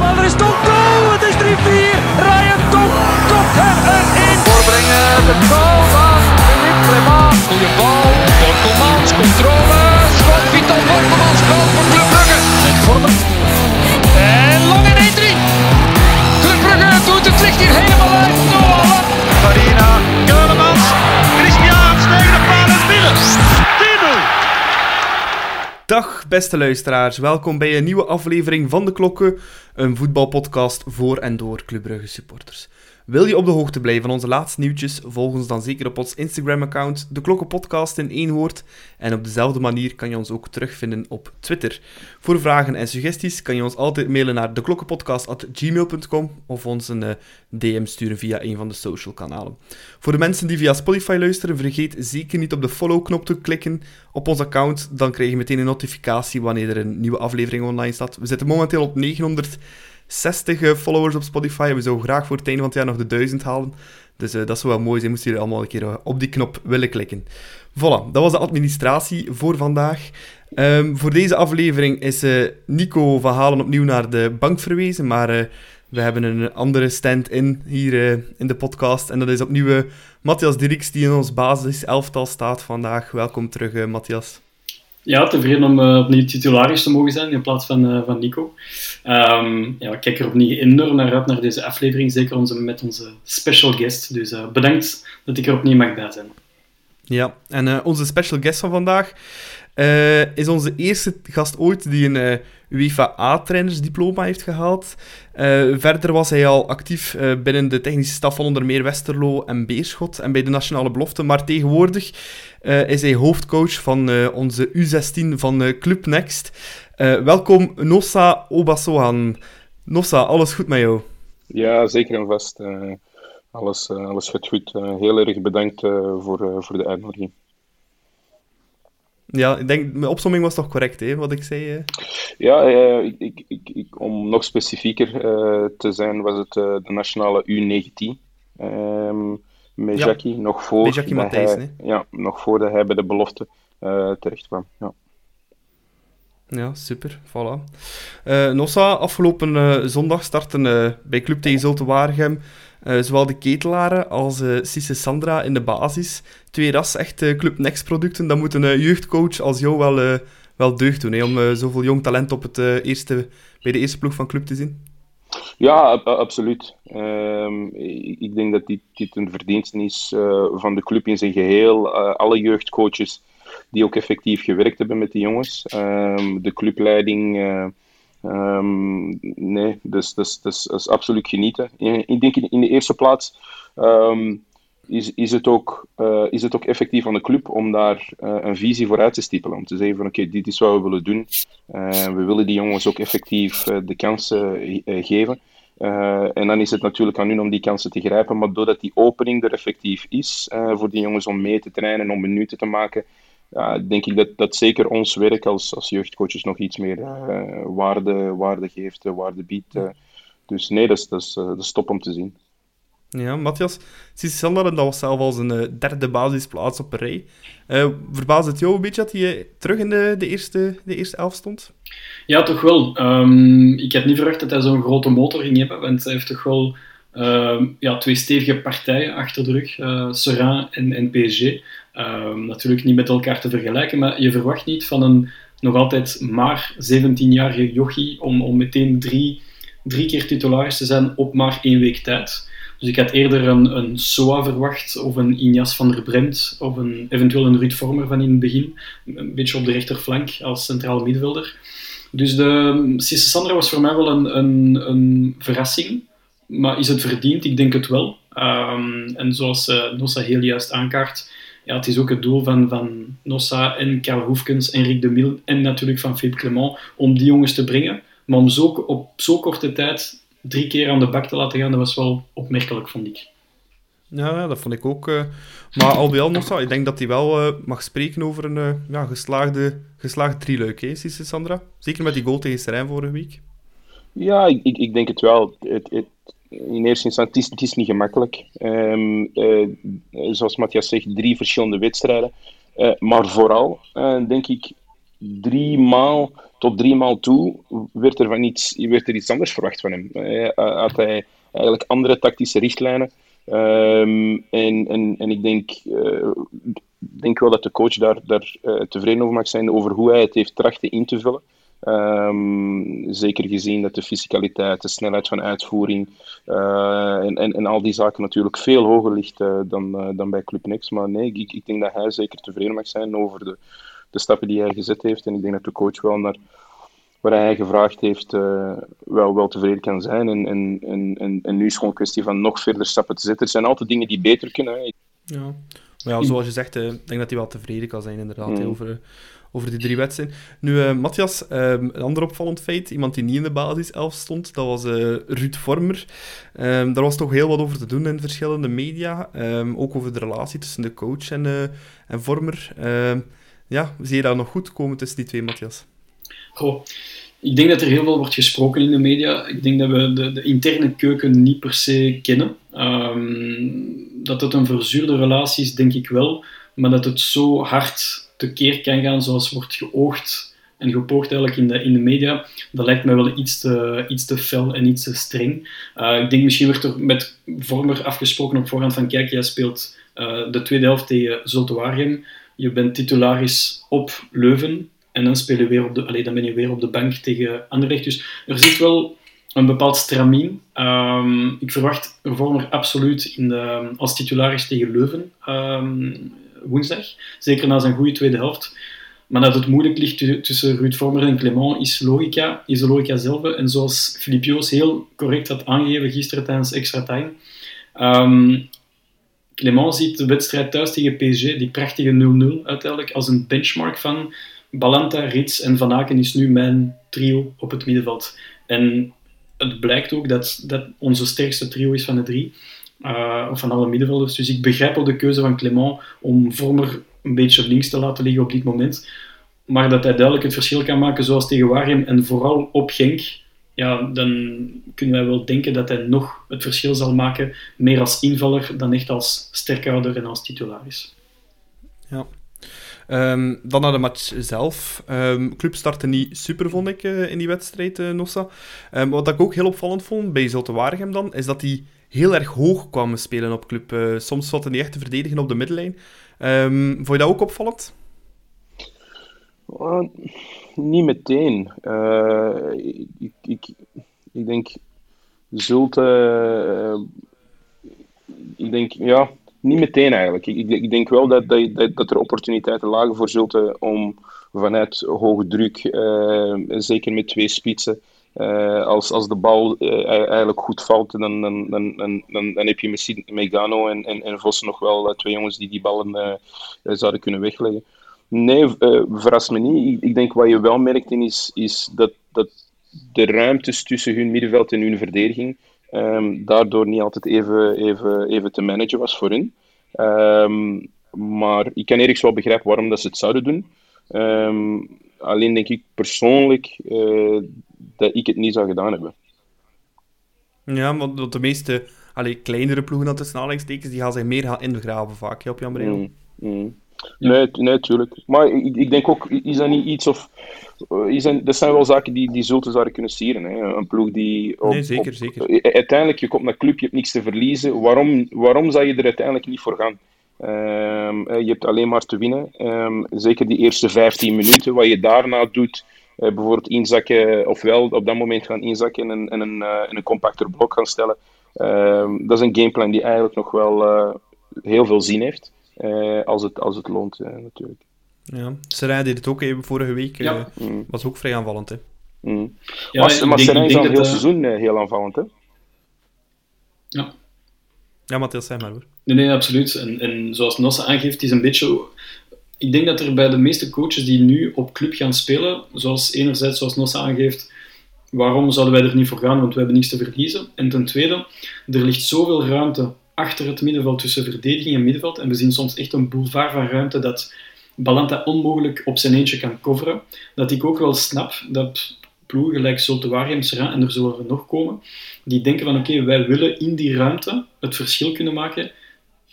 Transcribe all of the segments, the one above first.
Maar er is toch! Het is 3-4! Ryan Top kopt hem erin! Voorbrengen, de goal van Philippe Clement. Goeie bal, Borkelmans, controle, schot, Vital Borkelmans, goal voor Club Brugge. Met Vormer. En lang in 1-3. Club Brugge doet het licht hier helemaal uit. Farina, Dag beste luisteraars, welkom bij een nieuwe aflevering van De Klokken, een voetbalpodcast voor en door Club Brugge supporters. Wil je op de hoogte blijven van onze laatste nieuwtjes? Volg ons dan zeker op ons Instagram-account, de Klokkenpodcast in één woord. En op dezelfde manier kan je ons ook terugvinden op Twitter. Voor vragen en suggesties kan je ons altijd mailen naar deklokkenpodcast.gmail.com of ons een eh, DM sturen via een van de social kanalen. Voor de mensen die via Spotify luisteren, vergeet zeker niet op de follow-knop te klikken op ons account. Dan krijg je meteen een notificatie wanneer er een nieuwe aflevering online staat. We zitten momenteel op 900. 60 followers op Spotify. We zouden graag voor het einde van het jaar nog de 1000 halen. Dus eh, dat zou wel mooi zijn, moesten jullie allemaal een keer eh, op die knop willen klikken. Voilà, dat was de administratie voor vandaag. Ehm, voor deze aflevering is eh, Nico van Halen opnieuw naar de bank verwezen, maar we hebben een andere stand-in hier in de podcast. En dat is opnieuw Matthias Dirks, die in ons basis elftal staat vandaag. Welkom terug, Matthias. Ja, tevreden om eh, opnieuw titularis te mogen zijn in plaats van, eh, van Nico. Ehm, ja, ik kijk er opnieuw enorm naar uit naar deze aflevering, zeker onze, met onze special guest. Dus eh, bedankt dat ik er opnieuw mag bij zijn. Ja, en onze special guest van vandaag eh, is onze eerste gast ooit die een eh, UEFA A-trainersdiploma heeft gehaald. Eh, verder was hij al actief binnen de technische staf van onder meer Westerlo en Beerschot en bij de Nationale Belofte, maar tegenwoordig is hij hoofdcoach van onze U16 van Club Next. Welkom Nossa Obasohan. Nossa, alles goed met jou? Ja, zeker en vast. Alles, alles gaat goed. Heel erg bedankt voor, voor de uitnodiging. Ja, ik denk, mijn opsomming was toch correct, hè, wat ik zei? eh? Ja, eh, ik, ik, ik, om nog specifieker eh, te zijn, was het eh, de nationale U19. ehm met Ja, Jackie, nog voor met Jackie dat Matthijs, hij, ja, nog voordat hij bij de belofte terecht kwam. Ja. Ja, super. Voilà. Eh, Nossa, afgelopen eh, zondag starten eh, bij Club tegen Zulte Waregem zowel de ketelaren als Cisse Sandra in de basis. Twee ras echt Club Next producten. Dat moet een jeugdcoach als jou wel, wel deugd doen, hè, om zoveel jong talent op het, eerste, bij de eerste ploeg van Club te zien. Ja, ab- absoluut. Ehm, ik, denk dat dit, dit een verdienste is van de club in zijn geheel. Eh, alle jeugdcoaches die ook effectief gewerkt hebben met die jongens. Ehm, de clubleiding. eh, ehm, nee, dus dat is, dat is absoluut genieten. Ik denk in, de eerste plaats ehm, is, is, het ook, eh, is het ook effectief aan de club om daar eh, een visie voor uit te stippelen. Om te zeggen van oké, dit is wat we willen doen. We willen die jongens ook effectief de kansen geven. En dan is het natuurlijk aan hun om die kansen te grijpen. Maar doordat die opening er effectief is voor die jongens om mee te trainen en om minuten te maken, denk ik dat, dat zeker ons werk als, als jeugdcoaches nog iets meer eh, waarde, waarde geeft, eh, waarde biedt. eh. dus nee, dat is, dat, is, eh, dat is top om te zien. Ja, Matthias, Cisse Sandra, dat was zelf als een eh, derde basisplaats op een rij. Eh verbaast het jou een beetje dat hij terug in de, de, eerste, de eerste elf stond? Ja, toch wel. Ehm, ik had niet verwacht dat hij zo'n grote motor ging hebben, want hij heeft toch wel ehm, ja, twee stevige partijen achter de rug, eh Serein en, en PSG. Ehm, natuurlijk niet met elkaar te vergelijken, maar je verwacht niet van een nog altijd maar 17-jarige jochie om, om meteen drie, drie keer titularis te zijn op maar één week tijd. Dus ik had eerder een, een Soa verwacht, of een Injas van der Bremt, of een, eventueel een Ruud Vormer van in het begin. Een beetje op de rechterflank als centraal middenvelder. Dus de Cisse Sandra was voor mij wel een, een, een verrassing. Maar is het verdiend? Ik denk het wel. Ehm, en zoals eh, Nossa heel juist aankaart, ja, het is ook het doel van, van Nossa en Karel Hoefkens en Rick de Mil en natuurlijk van Philippe Clement om die jongens te brengen. Maar om zo, op zo korte tijd drie keer aan de bak te laten gaan, dat was wel opmerkelijk, vond ik. Ja, ja, dat vond ik ook. eh. Maar al bij al, Nossa, ik denk dat hij wel eh, mag spreken over een eh, ja, geslaagde, geslaagde drieluik, hè, Cisse Sandra? Zeker met die goal tegen Serijn vorige week. Ja, ik, ik, ik denk het wel. Het, het, in eerste instantie, is, het niet gemakkelijk. Ehm, eh, zoals Matthias zegt, drie verschillende wedstrijden. Eh, maar vooral, eh, denk ik, drie maal tot drie maal toe werd er, van iets, werd er iets anders verwacht van hem. Had hij eigenlijk andere tactische richtlijnen. Ehm, en, en, en ik denk, denk wel dat de coach daar, daar tevreden over mag zijn over hoe hij het heeft trachten in te vullen. Um, zeker gezien dat de fysicaliteit, de snelheid van uitvoering uh, en, en, en al die zaken natuurlijk veel hoger ligt uh, dan, uh, dan bij Club Next. Maar nee, ik, ik denk dat hij zeker tevreden mag zijn over de, de stappen die hij gezet heeft. En ik denk dat de coach wel naar waar hij gevraagd heeft, wel, wel tevreden kan zijn. En, en, en, en, nu is het gewoon een kwestie van nog verder stappen te zetten. Er zijn altijd dingen die beter kunnen. Hè. Ja. Maar ja, zoals je zegt, ik denk dat hij wel tevreden kan zijn inderdaad mm. over over die drie wedstrijden. Nu, uh, Matthias, uh, een ander opvallend feit, iemand die niet in de basiself stond, dat was uh, Ruud Vormer. Um, daar was toch heel wat over te doen in verschillende media, um, ook over de relatie tussen de coach en, en Vormer. Ehm, ja, zie je dat nog goed komen tussen die twee, Matthias? Goh, ik denk dat er heel veel wordt gesproken in de media. Ik denk dat we de, de interne keuken niet per se kennen. dat het een verzuurde relatie is, denk ik wel. Maar dat het zo hard tekeer kan gaan zoals wordt geoogd en gepoogd eigenlijk in de, in de media, dat lijkt mij wel iets te, iets te fel en iets te streng. Uh, ik denk misschien werd er met Vormer afgesproken op voorhand van kijk, jij speelt uh, de tweede helft tegen Zulte je bent titularis op Leuven en dan, speel je weer op de, allez, dan ben je weer op de bank tegen Anderlecht. Dus er zit wel een bepaald stramien. Um, ik verwacht Vormer absoluut in de, als titularis tegen Leuven. Um, woensdag. Zeker na zijn goede tweede helft. Maar dat het moeilijk ligt tussen Ruud Vormer en Clement is logica, is de logica zelf. En zoals Filip Joos heel correct had aangegeven gisteren tijdens extra time. Um, Clement ziet de wedstrijd thuis tegen PSG, die prachtige 0-0 uiteindelijk, als een benchmark van Balanta, Rits en Van Aken is nu mijn trio op het middenveld. En het blijkt ook dat dat onze sterkste trio is van de drie. Uh, of van alle middenvelders. Dus ik begrijp wel de keuze van Clement om Vormer een beetje links te laten liggen op dit moment. Maar dat hij duidelijk het verschil kan maken, zoals tegen Waregem en vooral op Genk, ja, dan kunnen wij wel denken dat hij nog het verschil zal maken, meer als invaller dan echt als sterkhouder en als titularis. Ja. Um, dan naar de match zelf. Um, club startte niet super, vond ik, uh, in die wedstrijd, uh, Nossa. Um, wat ik ook heel opvallend vond bij Zulte Waregem dan, is dat die heel erg hoog kwamen spelen op club. Uh, soms zat niet echt te verdedigen op de middenlijn. Um, vond je dat ook opvallend? Uh, niet meteen. Uh, ik, ik, ik, denk Zulte... ik denk, ja, niet meteen eigenlijk. Ik, ik denk wel dat, dat, dat er opportuniteiten lagen voor Zulte om vanuit hoge druk, zeker met twee spitsen, uh, als, als de bal uh, eigenlijk goed valt, dan, dan, dan, dan, dan, heb je misschien Megano en, en, en Vos nog wel uh, twee jongens die die ballen zouden kunnen wegleggen. Nee, verrast me niet. Ik, ik, denk wat je wel merkt in is, is dat, dat de ruimtes tussen hun middenveld en hun verdediging um, daardoor niet altijd even, even, even te managen was voor hun. Um, maar ik kan ergens wel begrijpen waarom dat ze het zouden doen. Um, alleen denk ik persoonlijk dat ik het niet zou gedaan hebben. Ja, want de meeste allee, kleinere ploegen, dat tussen aanhalingstekens, die gaan zich meer gaan ingraven vaak, op Jan Breel. Mm, mm. Nee, nee, tuurlijk. Maar ik, ik, denk ook, is dat niet iets of... Eh, is dat, dat zijn wel zaken die, die Zulte zouden kunnen sieren. Hè? Een ploeg die... Op, nee, zeker, zeker. Eh, uiteindelijk, je komt naar club, je hebt niks te verliezen. Waarom, waarom zou je er uiteindelijk niet voor gaan? Um, je hebt alleen maar te winnen. Um, zeker die eerste 15 minuten. Wat je daarna doet, eh, bijvoorbeeld inzakken, ofwel op dat moment gaan inzakken en, en, een, en een compacter blok gaan stellen. Ehm, dat is een gameplan die eigenlijk nog wel eh, heel veel zin heeft, eh, als, het, als het loont natuurlijk. Ja, Serijn deed het ook even vorige week. Ja. Mm. Was ook vrij aanvallend, hè? Mm. Ja, maar maar Serijn is al het heel seizoen heel aanvallend, hè? Ja. Ja, Matthias, zeg maar hoor. Nee, nee, absoluut. En, en zoals Nossa aangeeft, is een beetje ik denk dat er bij de meeste coaches die nu op club gaan spelen, zoals enerzijds, zoals Nossa aangeeft, waarom zouden wij er niet voor gaan, want we hebben niets te verliezen. En ten tweede, er ligt zoveel ruimte achter het middenveld tussen verdediging en middenveld. En we zien soms echt een boulevard van ruimte dat Balanta onmogelijk op zijn eentje kan coveren. Dat ik ook wel snap dat ploegen gelijk Zultuarium, Serra en er zullen er nog komen, die denken van oké, wij willen in die ruimte het verschil kunnen maken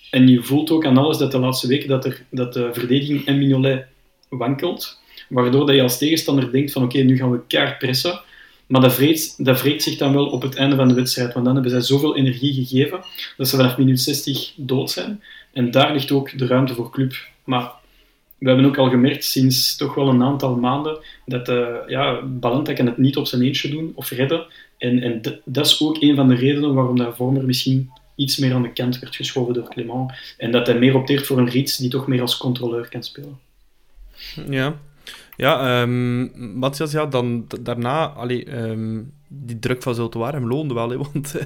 en je voelt ook aan alles dat de laatste weken dat, dat de verdediging en Mignolet wankelt. waardoor dat je als tegenstander denkt van oké, nu gaan we keihard pressen. Maar dat vreet, dat vreet zich dan wel op het einde van de wedstrijd, want dan hebben zij zoveel energie gegeven dat ze vanaf minuut 60 dood zijn. En daar ligt ook de ruimte voor club. Maar we hebben ook al gemerkt sinds toch wel een aantal maanden dat uh, ja, het niet op zijn eentje doen of redden. En, en dat is ook een van de redenen waarom dat Vormer misschien iets meer aan de kant werd geschoven door Clement. En dat hij meer opteert voor een Riets die toch meer als controleur kan spelen. Ja, ja um, Matthias, ja, dan daarna, allee, um, die druk van Zultuar hem loonde wel, hè, want uh,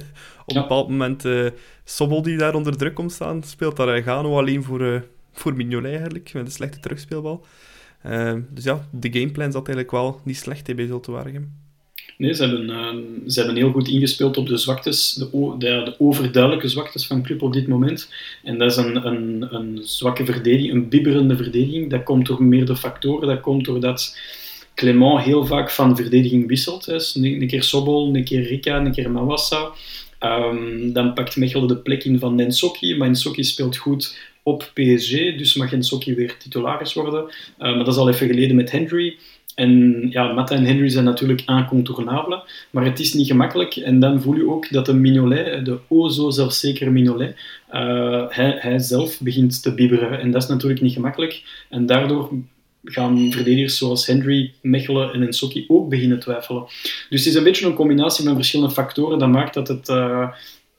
op een bepaald moment uh, Sobol die daar onder druk komt staan, speelt daar Gano alleen voor, uh, voor Mignolet eigenlijk, met een slechte terugspeelbal. Uh, dus ja, de gameplan zat eigenlijk wel niet slecht hè, bij Zultuargem. Nee, ze hebben, uh, ze hebben heel goed ingespeeld op de zwaktes, de, de, de, overduidelijke zwaktes van club op dit moment. En dat is een, een, een zwakke verdediging, een bibberende verdediging. Dat komt door meerdere factoren. Dat komt doordat Clement heel vaak van verdediging wisselt. Dus een, keer Sobol, een keer Rika, een keer Mawassa. Um, dan pakt Mechelen de plek in van Nensokki, maar Nensokki speelt goed op PSG, dus mag Nensokki weer titularis worden. Uh, maar dat is al even geleden met Henry. En ja, Matta en Henry zijn natuurlijk incontournabele, maar het is niet gemakkelijk. En dan voel je ook dat de Mignolet, de o zo zelfzekere Mignolet, uh, hij, zelf begint te bibberen. En dat is natuurlijk niet gemakkelijk. En daardoor gaan verdedigers zoals Henry, Mechelen en Ensocki ook beginnen twijfelen. Dus het is een beetje een combinatie van verschillende factoren dat maakt dat het uh,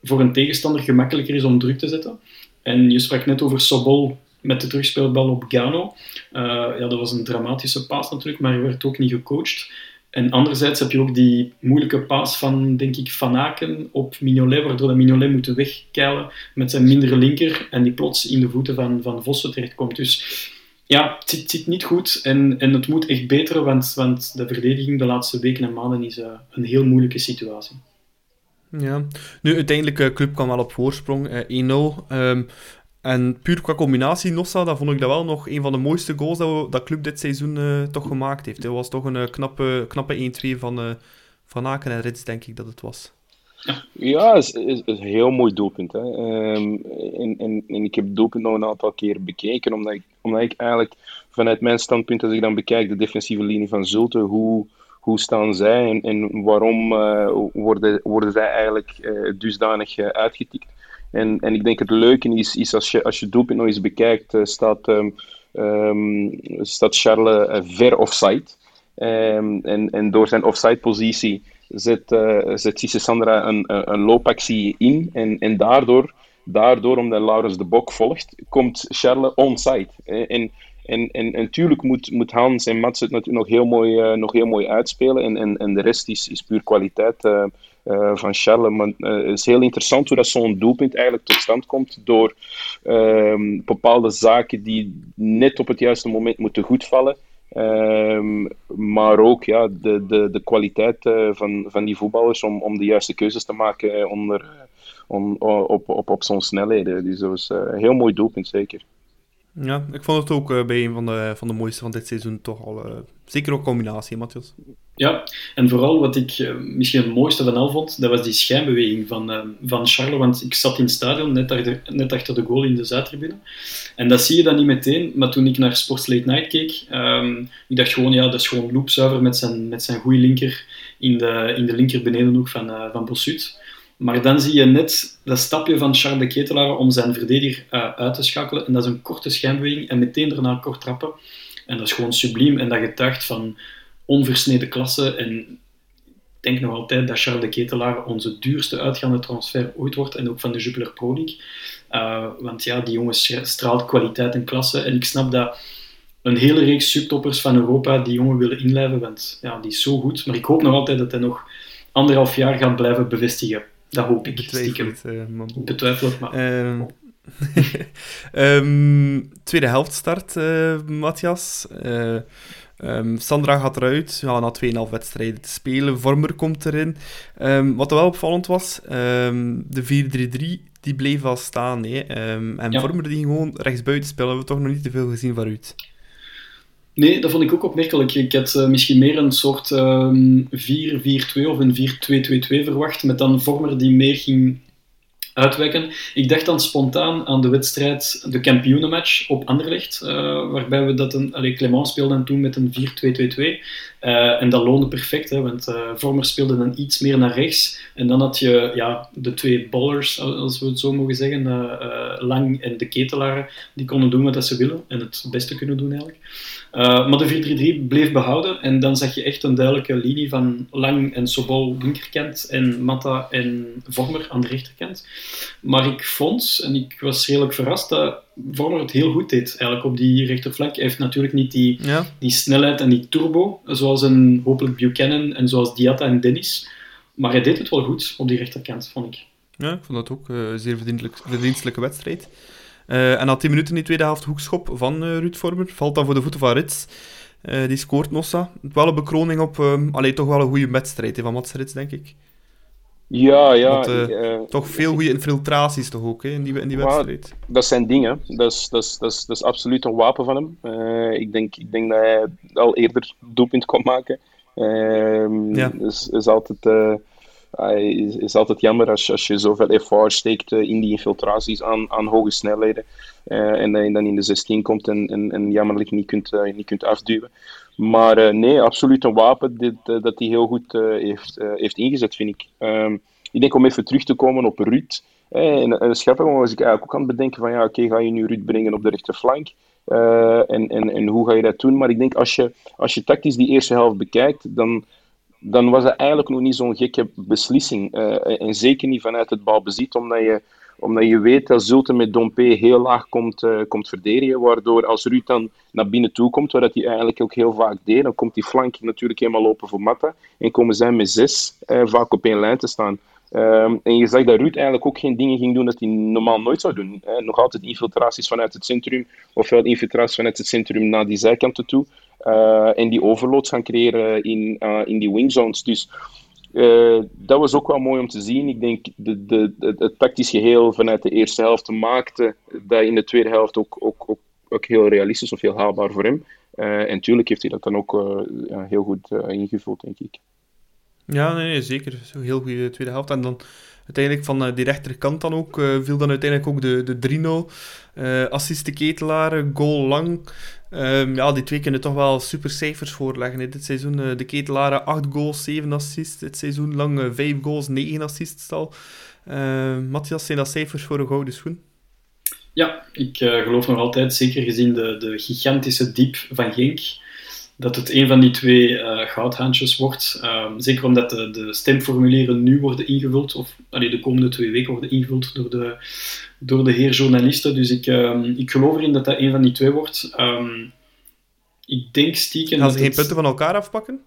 voor een tegenstander gemakkelijker is om druk te zetten. En je sprak net over Sobol met de terugspeelbal op Gano. Uh, ja, dat was een dramatische paas natuurlijk, maar hij werd ook niet gecoacht. En anderzijds heb je ook die moeilijke paas van, denk ik, Van Aken op Mignolet, waardoor de Mignolet moet wegkeilen met zijn mindere linker en die plots in de voeten van, van Vossen terechtkomt. Dus ja, het zit, zit, niet goed en, en het moet echt beteren, want, want de verdediging de laatste weken en maanden is uh, een heel moeilijke situatie. Ja, nu uiteindelijk, de uh, club kwam wel op voorsprong, uh, 1-0. Um, en puur qua combinatie, Nossa, dat vond ik dat wel nog een van de mooiste goals dat, dat club dit seizoen uh, toch gemaakt heeft. Dat was toch een uh, knappe, knappe 1-2 van, uh, van Aken en Rits, denk ik dat het was. Ja, het is, is, is, een heel mooi doelpunt. Hè. Um, en, en, en ik heb het doelpunt nog een aantal keer bekeken, omdat ik, omdat ik eigenlijk vanuit mijn standpunt, als ik dan bekijk de defensieve linie van Zulte, hoe, hoe staan zij en, en waarom worden, worden zij eigenlijk dusdanig uitgetikt. En, en ik denk het leuke is, is als je, als je doelpunt nog eens bekijkt, uh, staat, um, staat Charles uh, ver offside. Um, en, en door zijn offside-positie zet, uh, zet Cisse Sandra een, een loopactie in. En, en daardoor, daardoor, omdat Laurens de Bok volgt, komt Charles onside. En, en, en, natuurlijk moet, moet Hans en Mats het natuurlijk nog heel mooi, nog heel mooi uitspelen. En, en, en de rest is, is puur kwaliteit uh, van Charles. Maar het is heel interessant hoe dat zo'n doelpunt eigenlijk tot stand komt door ehm, bepaalde zaken die net op het juiste moment moeten goedvallen. Um, maar ook ja, de, de, de kwaliteit van, van die voetballers om, om de juiste keuzes te maken onder, on, op, op, op zo'n snelheden. Dus dat was een heel mooi doelpunt, zeker. Ja, ik vond het ook bij een van de, van de mooiste van dit seizoen toch al. Zeker ook combinatie, Matthias. Ja, en vooral wat ik uh, misschien het mooiste van al vond, dat was die schijnbeweging van, van Charles. Want ik zat in het stadion, net achter, net achter de goal in de Zuidtribune. En dat zie je dan niet meteen, maar toen ik naar Sports Late Night keek, um, ik dacht gewoon, ja, dat is gewoon loopzuiver met zijn, met zijn goede linker in de, in de linker benedenhoek van, van Bossut. Maar dan zie je net dat stapje van Charles de Ketelaar om zijn verdediger uh, uit te schakelen. En dat is een korte schijnbeweging en meteen daarna kort trappen. En dat is gewoon subliem en dat getuigt van onversneden klasse. En ik denk nog altijd dat Charles de Ketelaar onze duurste uitgaande transfer ooit wordt. En ook van de Jupiler Pro League. Uh, want ja, die jongen straalt kwaliteit en klasse. En ik snap dat een hele reeks subtoppers van Europa die jongen willen inlijven. Want ja, die is zo goed. Maar ik hoop nog altijd dat hij nog anderhalf jaar gaat blijven bevestigen. Dat hoop ik. Betwijfeld, uh, man. Betwijfeld, maar... Uh, um, tweede helft start, uh, Matthias. Um, Sandra gaat eruit, ja, na 2,5 wedstrijden te spelen. Vormer komt erin. Um, wat wel opvallend was, de 4-3-3 die bleef wel staan. Hè. en ja. Vormer die gewoon rechtsbuiten spelen, hebben we toch nog niet te veel gezien waaruit. Nee, dat vond ik ook opmerkelijk. Ik had uh, misschien meer een soort um, 4-4-2 of een 4-2-2-2 verwacht, met dan Vormer die meer ging uitwijken. Ik dacht dan spontaan aan de wedstrijd, de kampioenenmatch op Anderlecht, uh, waarbij we dat een, allee, Clement speelde toen met een 4-2-2-2. Uh, en dat loonde perfect, hè, want uh, Vormer speelde dan iets meer naar rechts. En dan had je ja, de twee ballers, als we het zo mogen zeggen, Lang en de Ketelaren, die konden doen wat ze willen en het beste kunnen doen eigenlijk. Uh, maar de 4-3-3 bleef behouden en dan zag je echt een duidelijke linie van Lang en Sobol linkerkant en Matta en Vormer aan de rechterkant. Maar ik vond, en ik was redelijk verrast, dat Vormer het heel goed deed eigenlijk op die rechterflank. Hij heeft natuurlijk niet die, ja. die snelheid en die turbo, zoals een hopelijk Buchanan en zoals Diatta en Dennis. Maar hij deed het wel goed op die rechterkant, vond ik. Ja, ik vond dat ook uh, een zeer verdienstelijke wedstrijd. Uh, en na 10 minuten in de tweede helft hoekschop van uh, Ruud Vormer. Valt dan voor de voeten van Rits. Uh, die scoort Nossa. Wel een bekroning op... Um, allee, toch wel een goede wedstrijd van Mats Rits, denk ik. Ja, ja. Want, toch veel goede infiltraties toch ook, hè, in die, in die wedstrijd. Dat zijn dingen. Dat is, dat, is, dat, is, dat is absoluut een wapen van hem. ik, denk, ik denk dat hij al eerder doelpunt kon maken. Ehm, ja. is, is altijd het is, altijd jammer als, als je zoveel effort steekt eh, in die infiltraties aan, aan hoge snelheden. Uh, en dat je dan in de 16 komt en, en, en jammerlijk niet kunt, niet kunt afduwen. Maar nee, absoluut een wapen dit, dat hij heel goed heeft, heeft ingezet, vind ik. Um, ik denk om even terug te komen op Ruud. en, en schappig was ik eigenlijk ook aan bedenken van ja, oké, ga je nu Ruud brengen op de rechterflank? Uh, en, en, en hoe ga je dat doen? Maar ik denk als je, als je tactisch die eerste helft bekijkt, dan, dan was dat eigenlijk nog niet zo'n gekke beslissing. Uh, en zeker niet vanuit het balbezit, omdat je, omdat je weet dat Zulte met Dompe heel laag komt, uh, komt verdedigen. Waardoor als Ruud dan naar binnen toe komt, wat hij eigenlijk ook heel vaak deed, dan komt die flank natuurlijk helemaal open voor Matta. En komen zij met zes uh, vaak op één lijn te staan. Um, en je zag dat Ruud eigenlijk ook geen dingen ging doen dat hij normaal nooit zou doen. Nog altijd infiltraties vanuit het centrum, ofwel infiltraties vanuit het centrum naar die zijkanten toe. Uh, en die overloads gaan creëren in, uh, in die wingzones. Dus uh, dat was ook wel mooi om te zien. Ik denk de, de, de, het tactisch geheel vanuit de eerste helft maakte dat in de tweede helft ook, ook, ook, ook heel realistisch of heel haalbaar voor hem. en natuurlijk heeft hij dat dan ook heel goed ingevuld, denk ik. Ja, nee, nee zeker. Zo heel goede tweede helft. En dan uiteindelijk van uh, die rechterkant dan ook uh, viel dan uiteindelijk ook de, de 3-0. Uh, assist de Ketelaar, goal lang. Um, ja, die twee kunnen toch wel super cijfers voorleggen dit seizoen. de Ketelaren 8 goals, 7 assists. Dit seizoen lang 5 goals, 9 assists al. Matthias, zijn dat cijfers voor een gouden schoen? Ja, ik geloof nog altijd, zeker gezien de, de gigantische diep van Genk dat het een van die twee uh, goudhaantjes wordt. Um, zeker omdat de, de, stemformulieren nu worden ingevuld, of allee, de komende twee weken worden ingevuld door de, door de heer journalisten. Dus ik, um, ik geloof erin dat dat een van die twee wordt. Um, ik denk stiekem. Gaan ze geen het... punten van elkaar afpakken?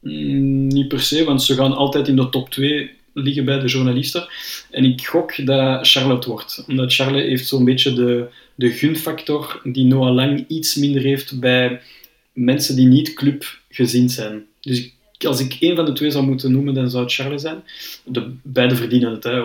Mm, niet per se, want ze gaan altijd in de top 2 liggen bij de journalisten. En ik gok dat Charlotte wordt. Omdat Charlotte heeft zo'n beetje de, de gunfactor die Noah Lang iets minder heeft bij mensen die niet clubgezind zijn. Dus als ik één van de twee zou moeten noemen, dan zou het Charles zijn. De, beide verdienen het, hè,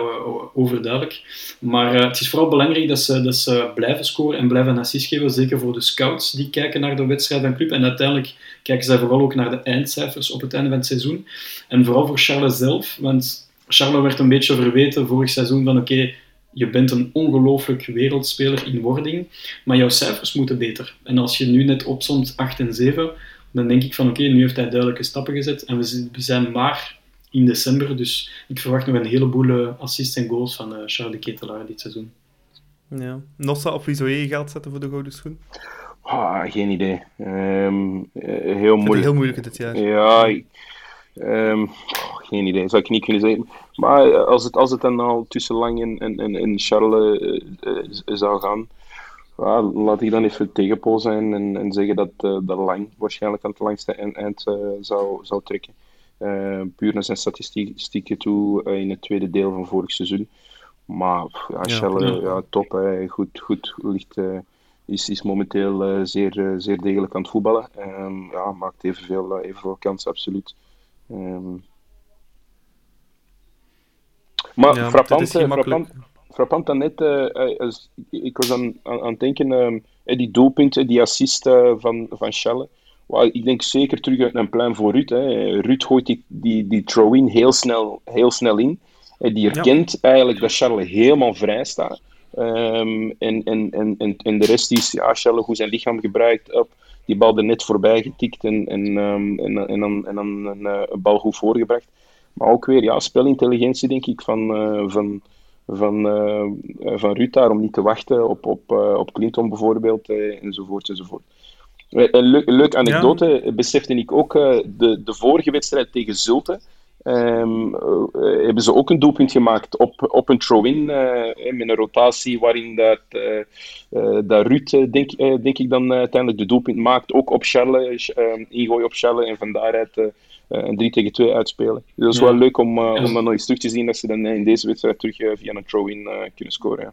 overduidelijk. Maar uh, het is vooral belangrijk dat ze, dat ze blijven scoren en blijven assist geven. Zeker voor de scouts die kijken naar de wedstrijd van club. En uiteindelijk kijken zij vooral ook naar de eindcijfers op het einde van het seizoen. En vooral voor Charles zelf, want Charles werd een beetje verweten vorig seizoen van oké, je bent een ongelooflijk wereldspeler in wording, maar jouw cijfers moeten beter. En als je nu net opzomt 8 en 7, dan denk ik van oké, okay, nu heeft hij duidelijke stappen gezet en we zijn maar in december, dus ik verwacht nog een heleboel eh, assists en goals van uh, Charles de Ketelaar dit seizoen. Ja. Nossa, op wie zou je geld zetten voor de gouden schoen? Ah, geen idee. Um, heel moeilijk. heel moeilijk dit jaar. Ja, um, geen idee, zou ik niet kunnen zeggen. Maar eh, als het, als het dan al tussen Lang en, en, en Charles uh, uh, zou gaan, uh, laat ik dan even tegenpol zijn en, en zeggen dat, dat Lang waarschijnlijk aan het langste eind, eind zou, zou trekken. puur naar zijn statistieken toe in het tweede deel van vorig seizoen. Maar ja, Charles, ja. ja top, goed, goed ligt is, is momenteel uh, zeer, uh, zeer degelijk aan het voetballen. Um, ja, maakt evenveel, uh, evenveel kansen, absoluut. Um, maar ja, frappant, frappant, frappant dan net, als, ik was aan, aan, aan het denken, um, die doelpunten, die assist van, van Schelle. Well, ik denk zeker terug uit een plan voor Ruud. Hè. Ruud gooit die, die, die throw-in heel snel, heel snel in. die herkent eigenlijk dat Charles helemaal vrij staat. Ehm, en, en, en, en, en de rest is, ja, Charles hoe zijn lichaam gebruikt, op, die bal er net voorbij getikt en, en, um, en, en, dan, en dan een, een, bal goed voorgebracht. Maar ook weer, ja, spelintelligentie denk ik van, uh, van, van, uh, van Ruud daar, om niet te wachten op, op, uh, op Clinton bijvoorbeeld, enzovoort, enzovoort. Een leuk, anekdote ja. besefte ik ook de, de vorige wedstrijd tegen Zulte. Um, uh, hebben ze ook een doelpunt gemaakt op, op een throw-in met een rotatie waarin dat, dat Ruud, denk, denk ik, dan uiteindelijk de doelpunt maakt. Ook op Charles, ingooi op Charles en van daaruit een 3 tegen 2 uitspelen. Dus dat is ja. wel leuk om, om dan nog eens terug te zien dat ze dan in deze wedstrijd terug via een throw-in kunnen scoren. Ja.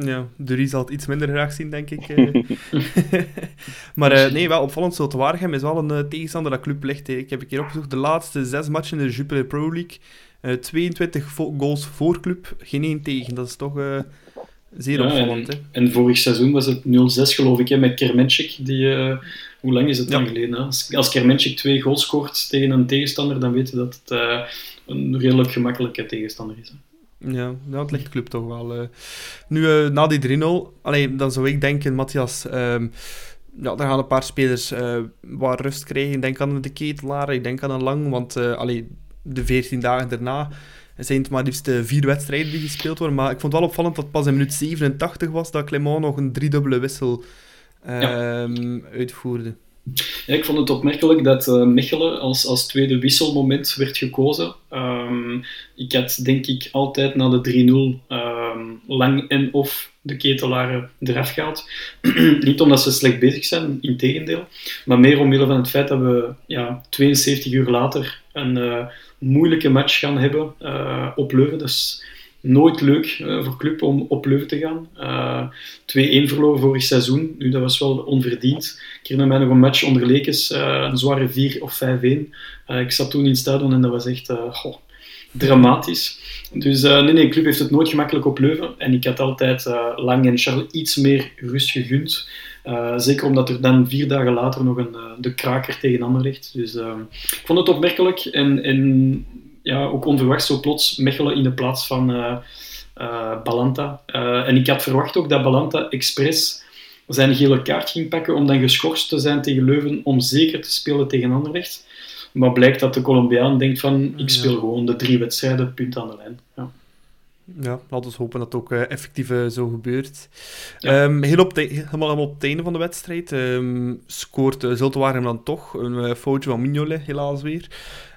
Ja, de zal het iets minder graag zien, denk ik. Eh. maar uh, nee, wel opvallend zo te Waregem is wel een uh, tegenstander dat club ligt. Ik heb een keer opgezocht, de laatste zes matchen in de Jupiler Pro League. 22 goals voor club, geen één tegen. Dat is toch zeer ja, opvallend. En, hè? en vorig seizoen was het 0-6 geloof ik, hè, met Kermenchik. Die, hoe lang is het dan geleden? Hè? Als, als Kermenchik twee goals scoort tegen een tegenstander, dan weten dat het een redelijk gemakkelijke tegenstander is. Hè? Ja, dat ligt de club toch wel. Uh. Nu, uh, na die 3-0, dan zou ik denken, Matthias, um, ja, er gaan een paar spelers wat rust krijgen. Ik denk aan de Ketelaar, ik denk aan een Lang, want allee, de 14 dagen daarna zijn het maar liefst vier wedstrijden die gespeeld worden. Maar ik vond het wel opvallend dat pas in minuut 87 was dat Clement nog een driedubbele wissel ja. Ehm, uitvoerde. Ja, ik vond het opmerkelijk dat uh, Mechelen als, als tweede wisselmoment werd gekozen. Um, ik had denk ik altijd na de 3-0 um, ehm, lang en of de ketelaren eraf gehaald. Niet omdat ze slecht bezig zijn, in tegendeel. Maar meer omwille van het feit dat we ja, 72 uur later een uh, moeilijke match gaan hebben uh, op Leuven. Dus nooit leuk uh, voor club om op Leuven te gaan. Uh, 2-1 verloren vorig seizoen. Nu, dat was wel onverdiend. Ik herinner mij nog een match onder Lekes, uh, een zware 4 of 5-1. ik zat toen in stadion en dat was echt goh, dramatisch. Dus nee, nee, club heeft het nooit gemakkelijk op Leuven. En ik had altijd Lang en Charles iets meer rust gegund. zeker omdat er dan vier dagen later nog een, de kraker tegen Anderlecht. Dus ik vond het opmerkelijk. En, en ja, ook onverwacht zo plots Mechelen in de plaats van uh, uh, Balanta. Uh, en ik had verwacht ook dat Balanta expres zijn gele kaart ging pakken om dan geschorst te zijn tegen Leuven om zeker te spelen tegen Anderlecht. Maar blijkt dat de Colombiaan denkt van ik speel ja. gewoon de drie wedstrijden, punt aan de lijn. Ja. Ja, laten we hopen dat het ook effectief zo gebeurt. Ja. Um, heel op helemaal op het einde van de wedstrijd um, scoort uh, dan toch een foutje van Mignolet, helaas weer.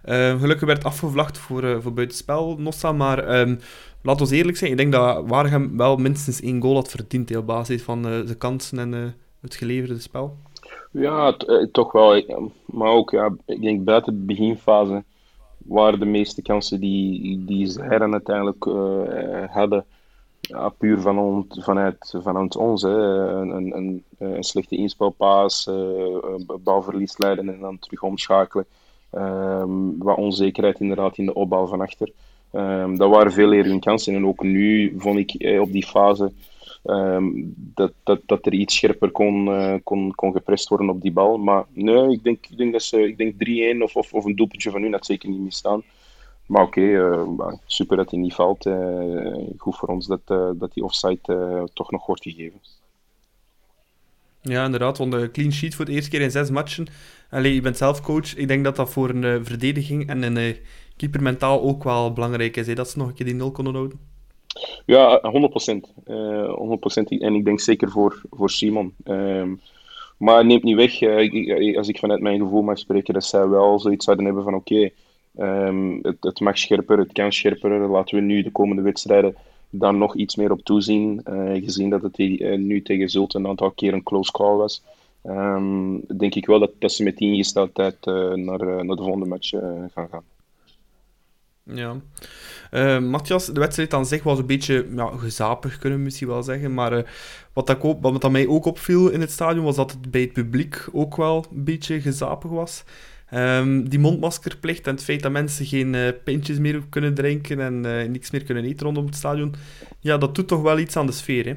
Uh, gelukkig werd afgevlacht voor, uh, voor buitenspel, Nossa. Maar um, laten we eerlijk zijn, ik denk dat Waregem wel minstens één goal had verdiend op basis van uh, de kansen en het geleverde spel. Ja, toch wel. Maar ook, ja, ik denk buiten de beginfase waren de meeste kansen die, die zij dan uiteindelijk hadden. Ja, puur van vanuit, vanuit ons. Hè. Een, een, een, slechte inspelpaas, balverlies leiden en dan terug omschakelen. Um, wat onzekerheid inderdaad in de opbouw van achter. Um, dat waren veel eerder hun kansen. En ook nu vond ik eh, op die fase um, dat, dat, dat er iets scherper kon, uh, kon, kon geprest worden op die bal. Maar nee, ik denk, ik denk, dat ze, ik denk 3-1 of, of, of een doelpuntje van hun had zeker niet misstaan. Maar oké, uh, super dat hij niet valt. Uh, goed voor ons dat, dat die offside toch nog wordt gegeven. Ja, inderdaad, want de clean sheet voor de eerste keer in zes matchen. Allee, je bent zelf coach. Ik denk dat dat voor een uh, verdediging en een uh, keeper mentaal ook wel belangrijk is. Hè? Dat ze nog een keer die nul konden houden. Ja, 100%. Uh, 100%. En ik denk zeker voor, voor Simon. Um, maar het neemt niet weg, als ik vanuit mijn gevoel mag spreken, dat zij wel zoiets zouden hebben van oké, um, het, het, mag scherper, het kan scherper. Laten we nu de komende wedstrijden daar nog iets meer op toezien. Uh, gezien dat het nu tegen Zult een aantal keer een close call was. Um, denk ik wel dat, dat ze met die ingesteldheid uh, naar, uh, naar de volgende match uh, gaan gaan. Ja. Matthias, de wedstrijd aan zich was een beetje ja, gezapig, kunnen we misschien wel zeggen. Maar wat, dat ook, wat mij ook opviel in het stadion, was dat het bij het publiek ook wel een beetje gezapig was. Um, die mondmaskerplicht en het feit dat mensen geen pintjes meer kunnen drinken en niks meer kunnen eten rondom het stadion, ja, dat doet toch wel iets aan de sfeer, hè?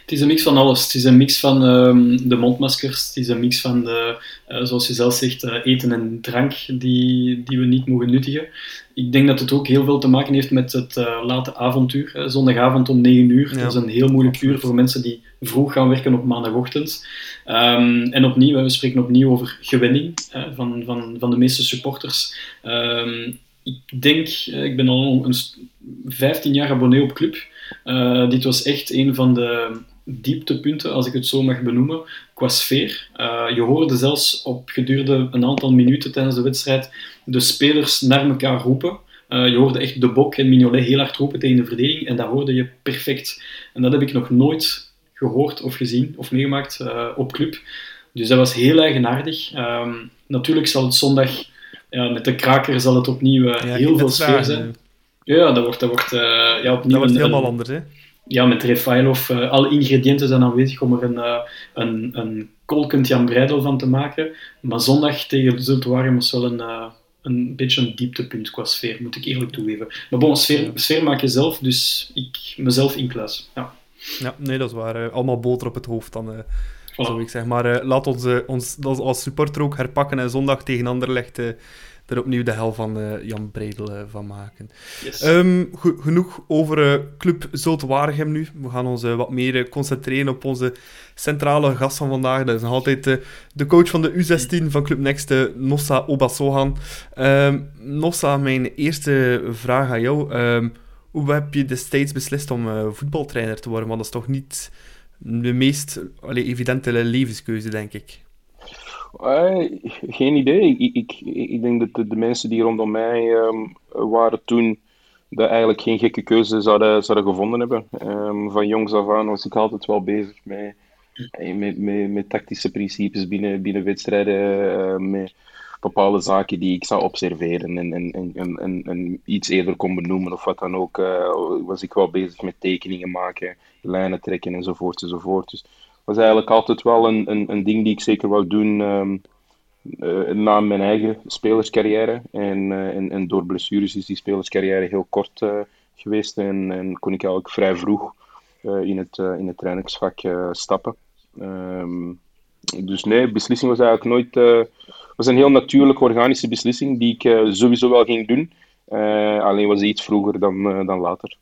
Het is een mix van alles. Het is een mix van um, de mondmaskers, het is een mix van, de, uh, zoals je zelf zegt, uh, eten en drank die, die we niet mogen nuttigen. Ik denk dat het ook heel veel te maken heeft met het uh, late avontuur. Zondagavond om 9 uur. Ja. Dat is een heel moeilijk uur voor mensen die vroeg gaan werken op maandagochtend. Um, en opnieuw, we spreken opnieuw over gewenning van, van, van de meeste supporters. Um, ik denk, ik ben al een 15 jaar abonnee op Club. Uh, dit was echt een van de dieptepunten, als ik het zo mag benoemen, qua sfeer. Uh, je hoorde zelfs op gedurende een aantal minuten tijdens de wedstrijd de spelers naar elkaar roepen. Uh, je hoorde echt de Bok en Mignolet heel hard roepen tegen de verdediging en dat hoorde je perfect. En dat heb ik nog nooit gehoord of gezien of meegemaakt uh, op club. Dus dat was heel eigenaardig. Um, natuurlijk zal het zondag ja, met de kraker zal het opnieuw ja, heel veel sfeer zijn. Ja, dat wordt, dat wordt, uh, ja, opnieuw dat wordt helemaal een, anders, hè? Ja, met Refailov. Uh, alle ingrediënten zijn aanwezig om er een, uh, een, een kolkend Jan Breidel van te maken. Maar zondag tegen Zultuarium was wel een, een beetje een dieptepunt qua sfeer, moet ik eerlijk toegeven. Maar bon, sfeer, sfeer maak je zelf, dus ik mezelf inkluis. Ja. ja, nee, dat is waar. allemaal boter op het hoofd dan... Voilà. Zou ik zeg. Maar laat ons, ons als supporter ook herpakken en zondag tegen Anderlecht er opnieuw de hel van uh, Jan Bredel uh, van maken. Yes. Um, go genoeg over uh, Club Zulte Waregem nu. We gaan ons wat meer concentreren op onze centrale gast van vandaag. Dat is nog altijd de coach van de U16 van Club Next, Nossa Obasohan. Um, Nossa, mijn eerste vraag aan jou. Um, hoe heb je destijds beslist om voetbaltrainer te worden? Want dat is toch niet de meest allee, evidente levenskeuze, denk ik. Uh, geen idee. Ik, ik, ik, denk dat de, mensen die rondom mij um, waren toen, dat eigenlijk geen gekke keuze zouden, zouden gevonden hebben. Um, van jongs af aan was ik altijd wel bezig met, met, met, met tactische principes binnen, binnen wedstrijden, uh, met bepaalde zaken die ik zou observeren en, en, en, en, iets eerder kon benoemen of wat dan ook. Was ik wel bezig met tekeningen maken, lijnen trekken enzovoort enzovoort. Dus was eigenlijk altijd wel een, een, een ding die ik zeker wou doen um, uh, na mijn eigen spelerscarrière. En, uh, en, en, door blessures is die spelerscarrière heel kort uh, geweest en, en, kon ik eigenlijk vrij vroeg in, het, in het trainingsvak stappen. Um, dus nee, de beslissing was eigenlijk nooit. was een heel natuurlijke, organische beslissing die ik sowieso wel ging doen. alleen was het iets vroeger dan, dan later.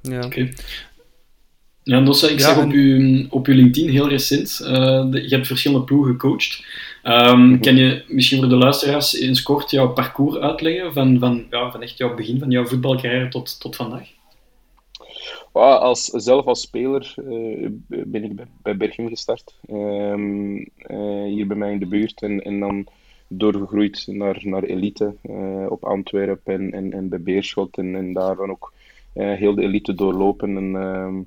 Ja. Okay. Ja, Nossa, ik ja, zag op, uw, op uw LinkedIn heel recent, uh, de, je hebt verschillende ploegen gecoacht. Um, kan je misschien voor de luisteraars eens kort jouw parcours uitleggen, van, van, ja, van echt jouw begin van jouw voetbalcarrière tot, tot vandaag? Well, als, zelf als speler uh, ben ik bij, bij Berchem gestart, um, uh, hier bij mij in de buurt, en, en dan doorgegroeid naar, naar elite op Antwerpen en, en, en bij Beerschot, en, en daar dan ook heel de elite doorlopen. En, ehm,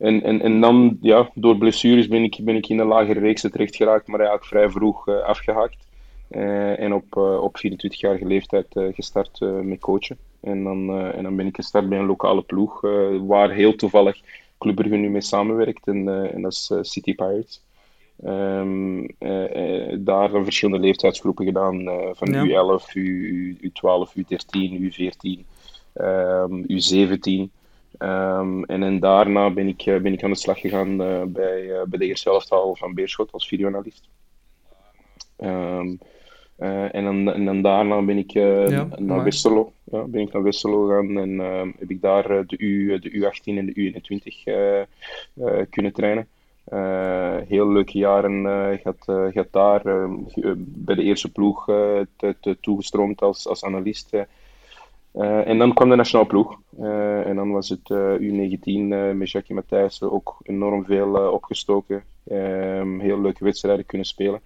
en, en, en dan, ja, door blessures ben ik, ben ik in een lagere reeks terecht geraakt, maar eigenlijk vrij vroeg uh, afgehaakt. Uh, en op, uh, op 24-jarige leeftijd gestart met coachen. En dan, en dan ben ik gestart bij een lokale ploeg, waar heel toevallig Club Brugge nu mee samenwerkt. En, en dat is City Pirates. Um, daar dan verschillende leeftijdsgroepen gedaan, van ja. U11, U, U12, U13, U14, um, U17. Um, en, en daarna ben ik, ben ik aan de slag gegaan uh, bij, uh, bij de eerste elftal van Beerschot als videoanalist. Um, uh, en, dan, en dan daarna ben ik ja, naar Westerlo, ja, ben ik naar Westerlo gegaan en heb ik daar de, U, de U18 en de U21 kunnen trainen. heel leuke jaren gaat, gaat daar bij de eerste ploeg te, te toegestroomd als, als analist. Uh, en dan kwam de nationale ploeg. Uh, en dan was het uh, U19 met Jackie Matthijssen ook enorm veel opgestoken. Ehm, heel leuke wedstrijden kunnen spelen.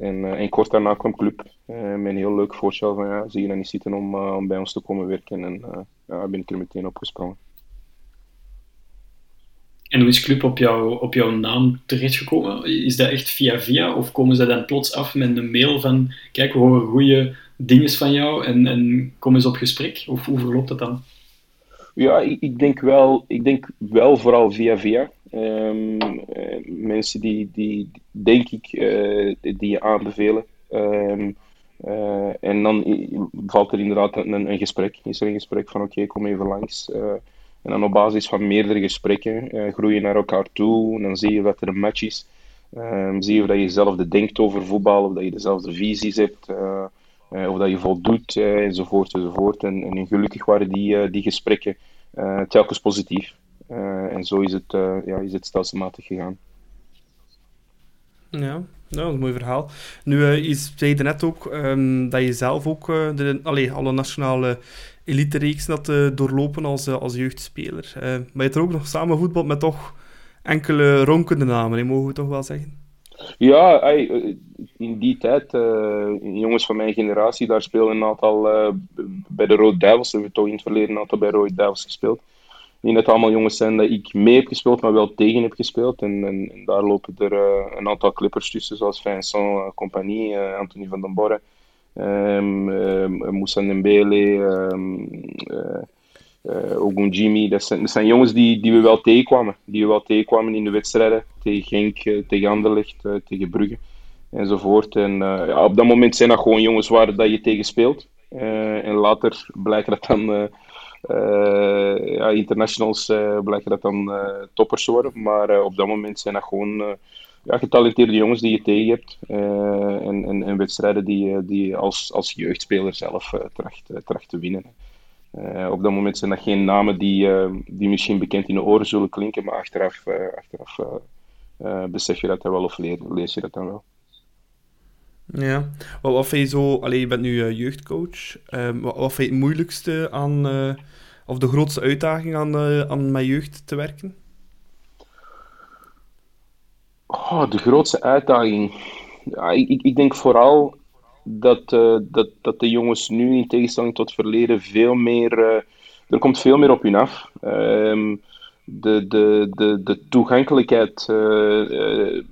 En, en kort daarna kwam Club met een heel leuk voorstel van ja, zie je dan niet zitten om, om bij ons te komen werken. En ja, ben ik er meteen opgesprongen. En hoe is Club op, jou, op jouw naam terechtgekomen? Is dat echt via via? Of komen ze dan plots af met een mail van kijk, we horen goede dingen van jou en, en kom eens op gesprek? Of hoe verloopt dat dan? Ja, ik, ik, denk, wel, ik denk wel vooral via via. Um, uh, mensen die, die denk ik, uh, die je aanbevelen. Um, uh, en dan valt er inderdaad een, een, gesprek. Is er een gesprek van oké, kom even langs. En dan op basis van meerdere gesprekken uh, groei je naar elkaar toe. En dan zie je wat er een match is. Um, zie je dat je hetzelfde denkt over voetbal, of dat je dezelfde visies hebt, of dat je voldoet, enzovoort, enzovoort. En, en gelukkig waren die, die gesprekken telkens positief. en zo is het, ja, is het stelselmatig gegaan. Ja, nou, een mooi verhaal. Nu, uh, je zei net ook um, dat je zelf ook de, allee, alle nationale elite-reeksen had doorlopen als, als jeugdspeler. maar je hebt er ook nog samen voetbal met toch enkele ronkende namen, mogen we toch wel zeggen? Ja, in die tijd, jongens van mijn generatie, daar speelden een aantal bij de Rode Duivels. We hebben toch in het verleden een aantal bij Rode Duivels gespeeld niet net allemaal jongens zijn dat ik mee heb gespeeld, maar wel tegen heb gespeeld. En, en, daar lopen er een aantal clippers tussen, zoals Vincent Compagnie, Anthony van den Borre, um, Moussa Ndembele, um, Ogunjimi. Dat zijn, dat zijn jongens die, die we wel tegenkwamen. Die we wel tegenkwamen in de wedstrijden. Tegen Genk, tegen Anderlecht, tegen Brugge enzovoort. En ja, op dat moment zijn dat gewoon jongens waar dat je tegen speelt. en later blijkt dat dan ja, internationals uh, blijken dat dan toppers worden. Maar op dat moment zijn dat gewoon ja, getalenteerde jongens die je tegen hebt. en, en, en, wedstrijden die, die als, als jeugdspeler zelf tracht, tracht te winnen. Op dat moment zijn dat geen namen die, die misschien bekend in de oren zullen klinken, maar achteraf, achteraf besef je dat dan wel of lees je dat dan wel. Ja, wat, wat vind je zo... Allee, je bent nu jeugdcoach. Um, wat, wat vind je het moeilijkste aan... Of de grootste uitdaging aan, aan met jeugd te werken? Oh, de grootste uitdaging... Ja, ik, ik denk vooral dat, dat, dat de jongens nu, in tegenstelling tot verleden, veel meer... er komt veel meer op hun af. Um, de, de, de, de toegankelijkheid eh,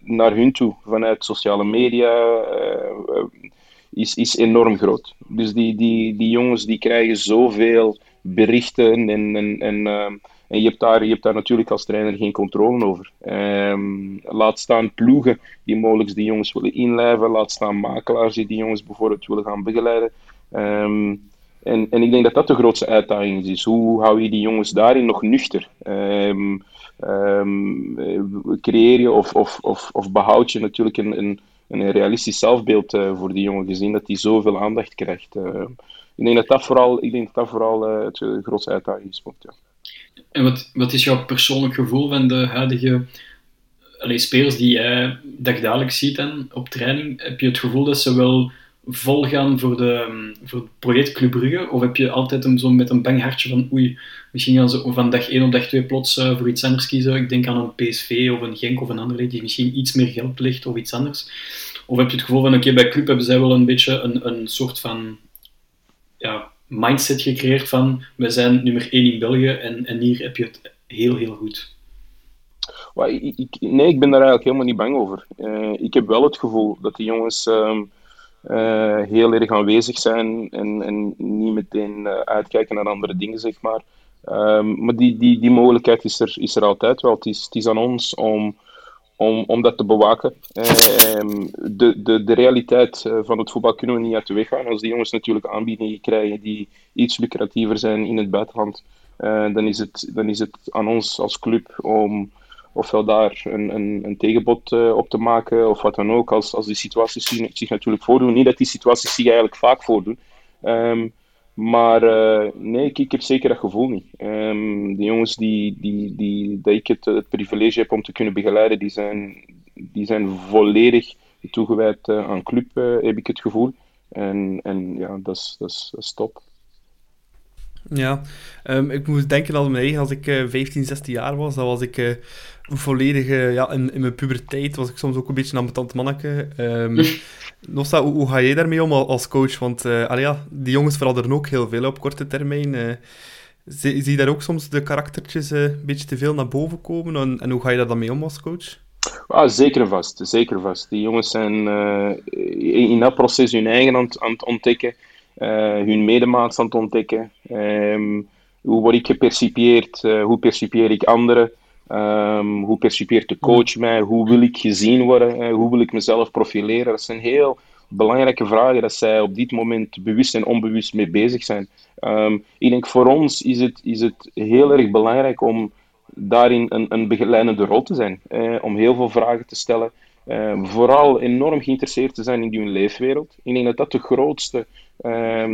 naar hun toe vanuit sociale media eh, is, is enorm groot. Dus die, die, die jongens die krijgen zoveel berichten en, en, en, uh, en je, hebt daar, je hebt daar natuurlijk als trainer geen controle over. Um, laat staan ploegen die mogelijk die jongens willen inlijven, laat staan makelaars die die jongens bijvoorbeeld willen gaan begeleiden. Um, en, en ik denk dat dat de grootste uitdaging is. Hoe hou je die jongens daarin nog nuchter? Um, um, creëer je of, of, of, of behoud je natuurlijk een, een, een realistisch zelfbeeld uh, voor die jongen, gezien dat hij zoveel aandacht krijgt. Ik denk dat dat vooral, ik denk dat dat vooral uh, het grootste uitdaging is. Ja. En wat, wat is jouw persoonlijk gevoel van de huidige allee, spelers die jij dagdagelijks ziet en op training? Heb je het gevoel dat ze wel vol gaan voor, de, voor het project Club Brugge? Of heb je altijd een, zo met een bang hartje van oei, misschien gaan ze van dag 1 op dag 2 plots uh, voor iets anders kiezen? Ik denk aan een PSV of een Genk of een andere die misschien iets meer geld ligt of iets anders. Of heb je het gevoel van oké, bij Club hebben zij wel een beetje een, een soort van ja, mindset gecreëerd van we zijn nummer 1 in België en, en hier heb je het heel, heel goed? nee, ik ben daar eigenlijk helemaal niet bang over. Uh, ik heb wel het gevoel dat die jongens... Um, uh, heel erg aanwezig zijn en, en niet meteen uh, uitkijken naar andere dingen, zeg maar. Um, maar die, die, die mogelijkheid is er, is er altijd wel. Het is, het is aan ons om, om, om dat te bewaken. Uh, de, de, de realiteit van het voetbal kunnen we niet uit de weg gaan. Als die jongens natuurlijk aanbiedingen krijgen die iets lucratiever zijn in het buitenland, dan, is het, dan is het aan ons als club om ofwel daar een, een, een tegenbod uh, op te maken of wat dan ook, als, als die situaties zich, natuurlijk voordoen. Niet dat die situaties zich eigenlijk vaak voordoen. Um, maar uh, nee, ik, heb zeker dat gevoel niet. Um, de jongens die, die, die, dat ik het, het, privilege heb om te kunnen begeleiden, die zijn, die zijn volledig toegewijd uh, aan club, heb ik het gevoel. En, en ja, dat is, dat, is, top. Ja, um, ik moet denken aan eigen, als ik uh, 15, 16 jaar was, dan was ik volledig, uh, ja, in, in, mijn puberteit was ik soms ook een beetje een ambetant manneke. Um, Nossa, hoe, hoe, ga jij daarmee om als coach? Want uh, ja, die jongens veranderen ook heel veel op korte termijn. zie, zie je daar ook soms de karaktertjes een beetje te veel naar boven komen? En, en hoe ga je daar dan mee om als coach? Ah, zeker vast, zeker vast. Die jongens zijn in dat proces hun eigen aan, aan het ontdekken. Eh, hun medemaats aan het ontdekken. Ehm, hoe word ik gepercipieerd? Eh, hoe percipieer ik anderen? Um, hoe percipieert de coach mij? Hoe wil ik gezien worden? Uh, hoe wil ik mezelf profileren? Dat zijn heel belangrijke vragen dat zij op dit moment bewust en onbewust mee bezig zijn. Ehm, ik denk voor ons is het, is het heel erg belangrijk om daarin een, een begeleidende rol te zijn. Eh, om heel veel vragen te stellen. Uh, vooral enorm geïnteresseerd te zijn in die leefwereld. Ik denk dat dat de grootste,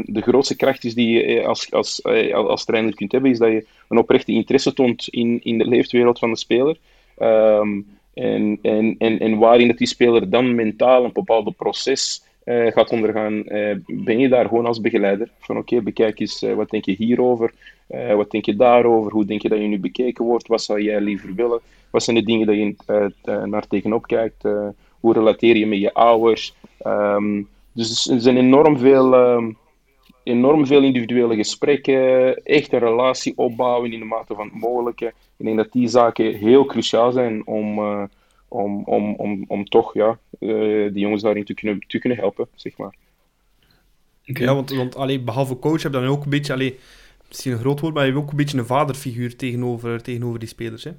de grootste kracht is die je eh, als, als, eh, als trainer kunt hebben, is dat je een oprechte interesse toont in, in de leefwereld van de speler. Um, en, en, en, en waarin dat die speler dan mentaal een bepaald proces uh, gaat ondergaan, uh, ben je daar gewoon als begeleider. Van oké, bekijk eens, uh, wat denk je hierover? wat denk je daarover? Hoe denk je dat je nu bekeken wordt? Wat zou jij liever willen? Wat zijn de dingen dat je naar tegenop kijkt? hoe relateer je met je ouders? Um, dus er zijn enorm veel, um, enorm veel individuele gesprekken, echt een relatie opbouwen in de mate van het mogelijke. Ik denk dat die zaken heel cruciaal zijn om, uh, om, om, om, om toch ja, uh, die jongens daarin te kunnen, te kunnen helpen, zeg maar. Okay. Ja, want, want allee, behalve coach heb je dan ook een beetje, allee, misschien een groot woord, maar je hebt ook een beetje een vaderfiguur tegenover, tegenover die spelers, hè?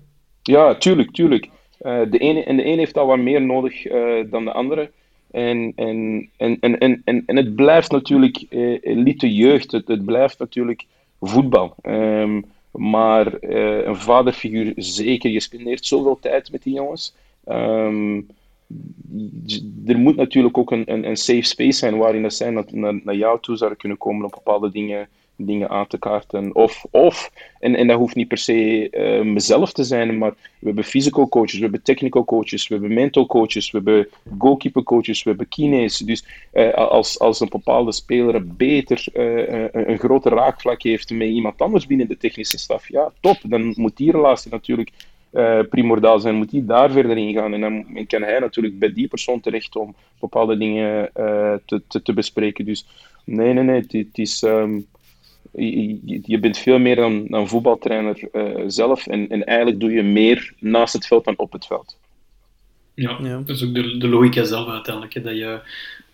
Ja, tuurlijk, tuurlijk. Uh, de ene, en de een heeft al wat meer nodig dan de andere. En, en, en, en, en, en het blijft natuurlijk eh, elite jeugd, het, het blijft natuurlijk voetbal. Um, maar uh, een vaderfiguur zeker, je spendeert zoveel tijd met die jongens. Um, er moet natuurlijk ook een, een, een, safe space zijn waarin dat zij naar, naar, naar jou toe zouden kunnen komen op bepaalde dingen dingen aan te kaarten. Of, of en, en dat hoeft niet per se uh, mezelf te zijn, maar we hebben physical coaches, we hebben technical coaches, we hebben mental coaches, we hebben goalkeeper coaches, we hebben kines. Dus uh, als, als een bepaalde speler beter uh, een groter raakvlak heeft met iemand anders binnen de technische staf, ja, top. Dan moet die relatie natuurlijk uh, primordiaal zijn, moet hij daar verder in gaan. En dan kan hij natuurlijk bij die persoon terecht om bepaalde dingen te, te, te, bespreken. Dus nee, nee, nee, het, is. Um, je, je, bent veel meer dan, dan voetbaltrainer uh, zelf. En, en eigenlijk doe je meer naast het veld dan op het veld. Ja, ja. dat is ook de, de logica zelf uiteindelijk. Hè, dat je,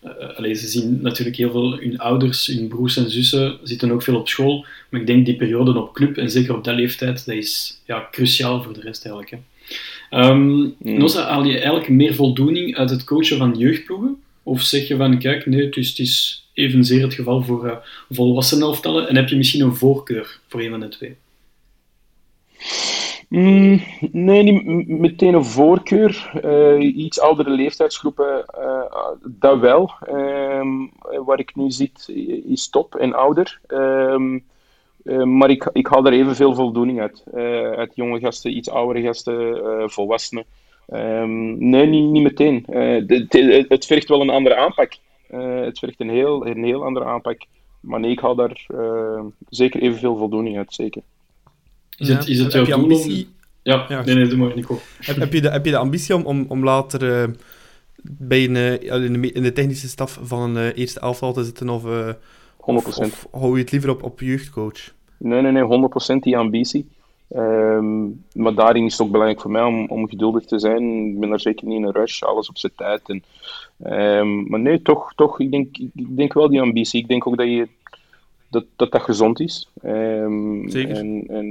uh, allez, ze zien natuurlijk heel veel, hun ouders, hun broers en zussen zitten ook veel op school. Maar ik denk die periode op club, en zeker op dat leeftijd, dat is ja, cruciaal voor de rest eigenlijk. Hè. Um, mm. Nossa, haal je eigenlijk meer voldoening uit het coachen van jeugdploegen? Of zeg je van, kijk, nee, het is, het is evenzeer het geval voor uh, volwassen elftallen? En heb je misschien een voorkeur voor een van de twee? Mm, nee, niet meteen een voorkeur. Uh, iets oudere leeftijdsgroepen, uh, dat wel. Um, waar ik nu zit is top en ouder. Uh, maar ik, ik haal er evenveel voldoening uit. uit jonge gasten, iets oudere gasten, volwassenen. Um, nee, niet, niet meteen. Het vergt wel een andere aanpak. Het vergt een heel, een heel andere aanpak. Maar nee, ik haal daar zeker evenveel voldoening uit, zeker. Is het, is het jouw doel ambitie... om... Ja, ja, nee, nee, doe maar, Nico. Heb, heb, je, de, heb je de ambitie om, om, om later uh, bij een, uh, in, de, in, de, technische staf van een uh, eerste elftal te zitten? Of, 100%. Of, of, hou je het liever op, op jeugdcoach? Nee, nee, nee, 100% die ambitie. Um, maar daarin is het ook belangrijk voor mij om, om geduldig te zijn. Ik ben daar zeker niet in een rush, alles op zijn tijd. En, um, maar nee, toch, toch ik, denk, ik denk wel die ambitie. Ik denk ook dat je, dat, dat, dat gezond is. Um, zeker. En, en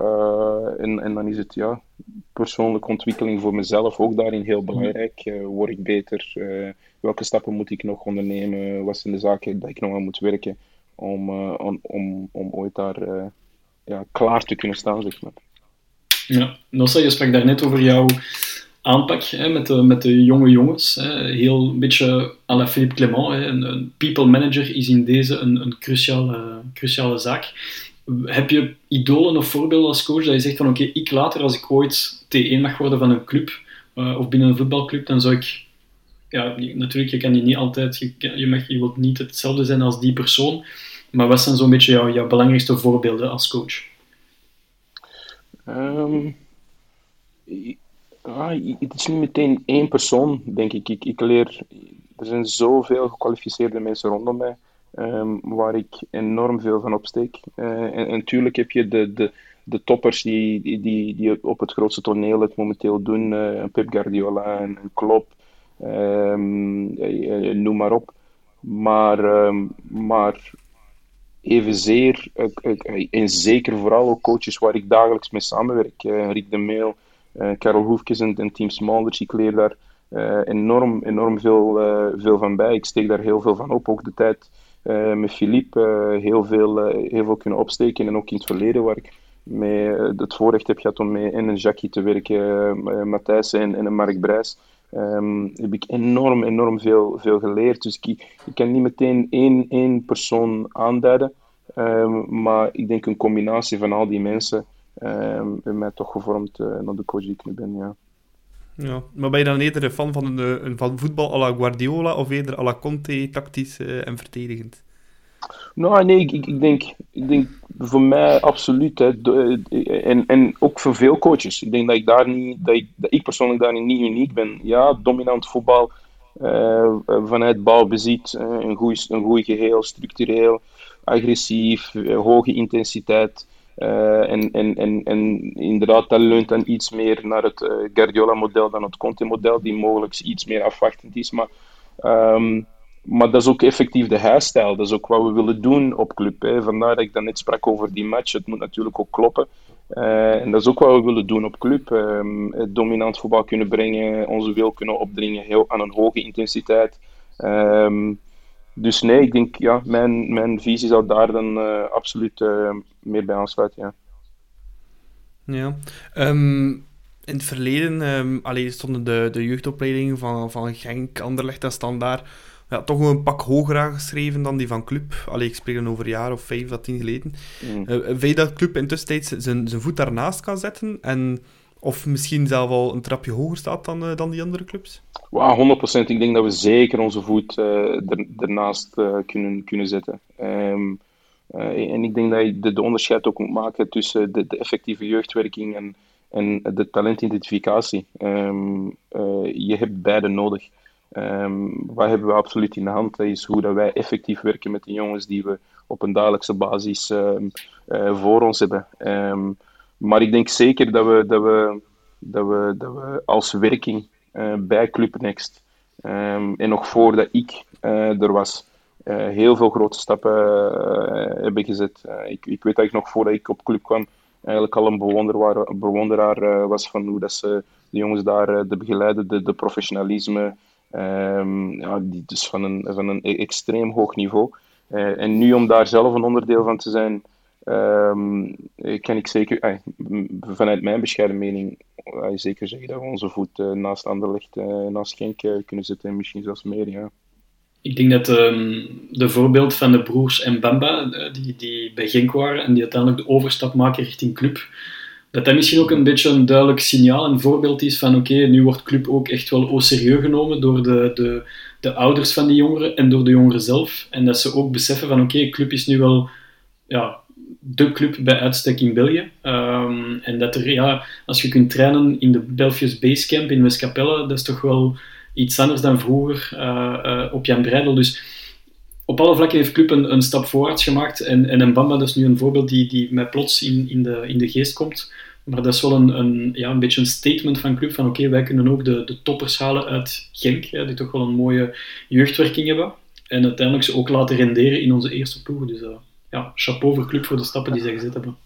uh, en, en dan is het ja, persoonlijke ontwikkeling voor mezelf ook daarin heel belangrijk. Uh, word ik beter? Uh, welke stappen moet ik nog ondernemen? Wat zijn de zaken dat ik nog aan moet werken om, om, om, om ooit daar ja, klaar te kunnen staan, zeg maar. Ja, Nossa, je sprak daarnet over jouw aanpak hè, met, de, met de jonge jongens. Hè. Heel een beetje à la Philippe Clement. Hè. Een, people manager is in deze een, een cruciale, cruciale zaak. Heb je idolen of voorbeelden als coach dat je zegt van oké, ik later als ik ooit T1 mag worden van een club uh, of binnen een voetbalclub, dan zou ik ja, natuurlijk, je kan die niet altijd, je, je, mag, je wilt niet hetzelfde zijn als die persoon, maar wat zijn zo'n beetje jouw, belangrijkste voorbeelden als coach? Um, ah, het is niet meteen één persoon, denk ik. ik. Ik leer, er zijn zoveel gekwalificeerde mensen rondom mij. Um, waar ik enorm veel van opsteek. Uh, en, natuurlijk heb je de, de, de toppers die, die, die op het grootste toneel het momenteel doen. Uh, Pep Guardiola en, Klopp, um, noem maar op. Maar, maar evenzeer, en zeker vooral ook coaches waar ik dagelijks mee samenwerk. Rick de Meel, Karel Hoefkes en, en Team Smulders, ik leer daar enorm, enorm veel, veel van bij. Ik steek daar heel veel van op. Ook de tijd met Philippe heel, veel, heel veel kunnen opsteken. En ook in het verleden waar ik met het voorrecht heb gehad om mee in een Jackie te werken, Matthijs en, en Mark Brijs. Um, heb ik enorm, enorm veel, veel geleerd. Dus ik, ik kan niet meteen één, één persoon aanduiden. Um, maar ik denk een combinatie van al die mensen um, heeft mij toch gevormd uh, naar de coach die ik nu ben, ja. Ja, maar ben je dan eerder een fan van, een, van voetbal à la Guardiola of eerder à la Conte, tactisch uh, en verdedigend? Nou, nee, ik, denk, ik denk voor mij absoluut. Hè, eh, en, en ook voor veel coaches. Ik denk dat ik daar niet, dat ik, ik persoonlijk daar niet uniek ben. Ja, dominant voetbal, uh, vanuit balbezit, uh, een goed een goeie geheel, structureel, agressief, hoge intensiteit. en, en, en, en inderdaad, dat leunt dan iets meer naar het Guardiola-model dan het Conte-model, die mogelijk iets meer afwachtend is. Maar um, maar dat is ook effectief de huisstijl. Dat is ook wat we willen doen op club. Vandaar dat ik dan net sprak over die match. Het moet natuurlijk ook kloppen. Uh, en dat is ook wat we willen doen op club. Uh, dominant voetbal kunnen brengen, onze wil kunnen opdringen heel, aan een hoge intensiteit. Um, dus nee, ik denk, ja, mijn, mijn visie zou daar dan uh, absoluut meer bij aansluiten. Ja. ja. Um, in het verleden stonden de, de jeugdopleidingen van, van Genk, Anderlecht en Standaard ja, toch een pak hoger aangeschreven dan die van Club. Allee, ik spreek dan over een jaar of vijf of tien geleden. Mm. Uh, vind je dat Club intussen zijn, zijn voet daarnaast kan zetten? En, of misschien zelf al een trapje hoger staat dan, uh, dan die andere clubs? Wow, 100%. Ik denk dat we zeker onze voet ernaast kunnen, kunnen zetten. Um, en ik denk dat je de, de, onderscheid ook moet maken tussen de, de effectieve jeugdwerking en, en de talentidentificatie. Um, je hebt beide nodig. Um, wat hebben we absoluut in de hand? Is hoe dat wij effectief werken met de jongens die we op een dagelijkse basis um, uh, voor ons hebben. Um, maar ik denk zeker dat we, dat we, dat we, dat we als werking uh, bij Club Next en nog voordat ik uh, er was, heel veel grote stappen hebben gezet. ik, ik weet ik nog voordat ik op Club kwam eigenlijk al een bewonderaar, bewonderaar was van hoe dat ze de jongens daar de begeleiden, de, de professionalisme, Um, ja, die, dus van een, van een e-, extreem hoog niveau. Uh, en nu om daar zelf een onderdeel van te zijn, um, kan ik zeker, uh, vanuit mijn bescheiden mening, uh, zeker zeggen dat we onze voet naast Anderlecht, naast Genk kunnen zetten en misschien zelfs meer. Ja. Ik denk dat um, de voorbeeld van de broers en Bamba, die, die bij Genk waren en die uiteindelijk de overstap maken richting club, dat dat misschien ook een beetje een duidelijk signaal, een voorbeeld is van oké, nu wordt club ook echt wel au serieus genomen door de, de, de ouders van die jongeren en door de jongeren zelf. En dat ze ook beseffen van oké, club is nu wel ja, de club bij uitstek in België. Um, en dat er, ja, als je kunt trainen in de Belfius Basecamp in Westkapelle, dat is toch wel iets anders dan vroeger uh, uh, op Jan Breidel. Dus op alle vlakken heeft Club een, een stap voorwaarts gemaakt. En, en Mbamba dat is nu een voorbeeld die, die mij plots in, in, de, in de geest komt. Maar dat is wel een, een, ja, een beetje een statement van Club van oké, wij kunnen ook de, de toppers halen uit Genk, ja, die toch wel een mooie jeugdwerking hebben. En uiteindelijk ze ook laten renderen in onze eerste ploeg. Dus uh, ja, chapeau voor Club voor de stappen die zij gezet hebben.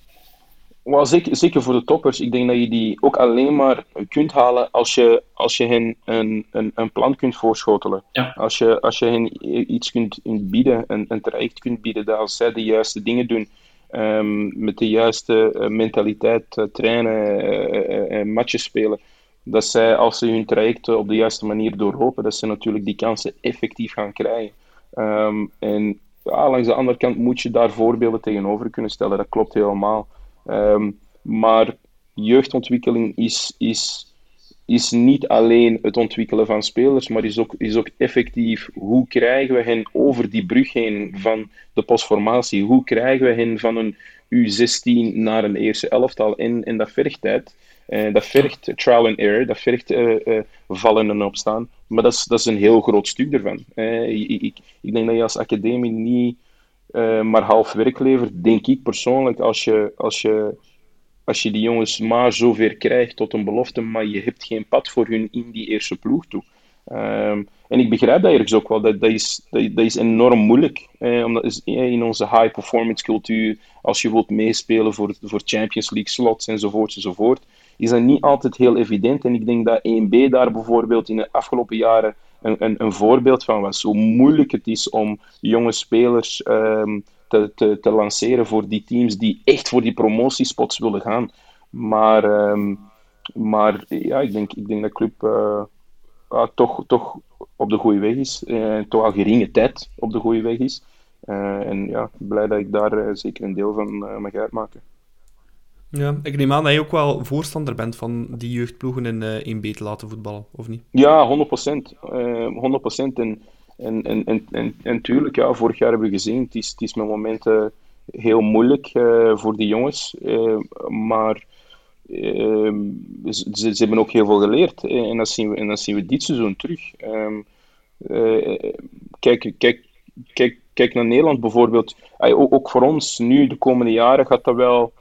Well, zeker, zeker voor de toppers. Ik denk dat je die ook alleen maar kunt halen als je, als je hen een, een, een plan kunt voorschotelen. Ja. Als, je, als je hen iets kunt bieden, een, een traject kunt bieden, dat als zij de juiste dingen doen, um, met de juiste uh, mentaliteit uh, trainen en matches spelen, dat zij als ze hun traject op de juiste manier doorlopen, dat ze natuurlijk die kansen effectief gaan krijgen. Um, en ja, langs de andere kant moet je daar voorbeelden tegenover kunnen stellen. Dat klopt helemaal. Um, maar jeugdontwikkeling is, is, is niet alleen het ontwikkelen van spelers, maar is ook, is ook effectief hoe krijgen we hen over die brug heen van de postformatie? Hoe krijgen we hen van een U16 naar een eerste elftal? En, en dat vergt tijd. Uh, dat vergt trial and error, dat vergt uh, uh, vallen en opstaan. Maar dat is, dat is een heel groot stuk ervan. Ik, ik, ik, denk dat je als academie niet maar half werk levert, denk ik persoonlijk, als je, als je, als je die jongens maar zover krijgt tot een belofte, maar je hebt geen pad voor hun in die eerste ploeg toe. Um, en ik begrijp dat ergens ook wel, dat, dat, is, dat, dat is enorm moeilijk. Eh, omdat is, eh, in onze high-performance cultuur, als je wilt meespelen voor, voor Champions League slots enzovoort enzovoort, is dat niet altijd heel evident. En ik denk dat 1B daar bijvoorbeeld in de afgelopen jaren een, een, een voorbeeld van was. Hoe moeilijk het is om jonge spelers ehm, te, te, te lanceren voor die teams die echt voor die promotiespots willen gaan. Maar, ehm, maar ja, ik denk, ik denk dat club uh, toch, toch op de goede weg is. Uh, toch al geringe tijd op de goede weg is. Uh, en ja, blij dat ik daar zeker een deel van mag uitmaken. Ja, ik neem aan dat je ook wel voorstander bent van die jeugdploegen in uh, 1B te laten voetballen, of niet? Ja, 100%. Uh, 100%. En, en, en, en, en, en tuurlijk, ja, vorig jaar hebben we gezien, het is, het is met momenten heel moeilijk uh, voor die jongens. Uh, maar ze, ze, hebben ook heel veel geleerd. En dat zien we, en dat zien we dit seizoen terug. Um, kijk, kijk, kijk, kijk naar Nederland bijvoorbeeld. Ook, ook voor ons nu, de komende jaren, gaat dat wel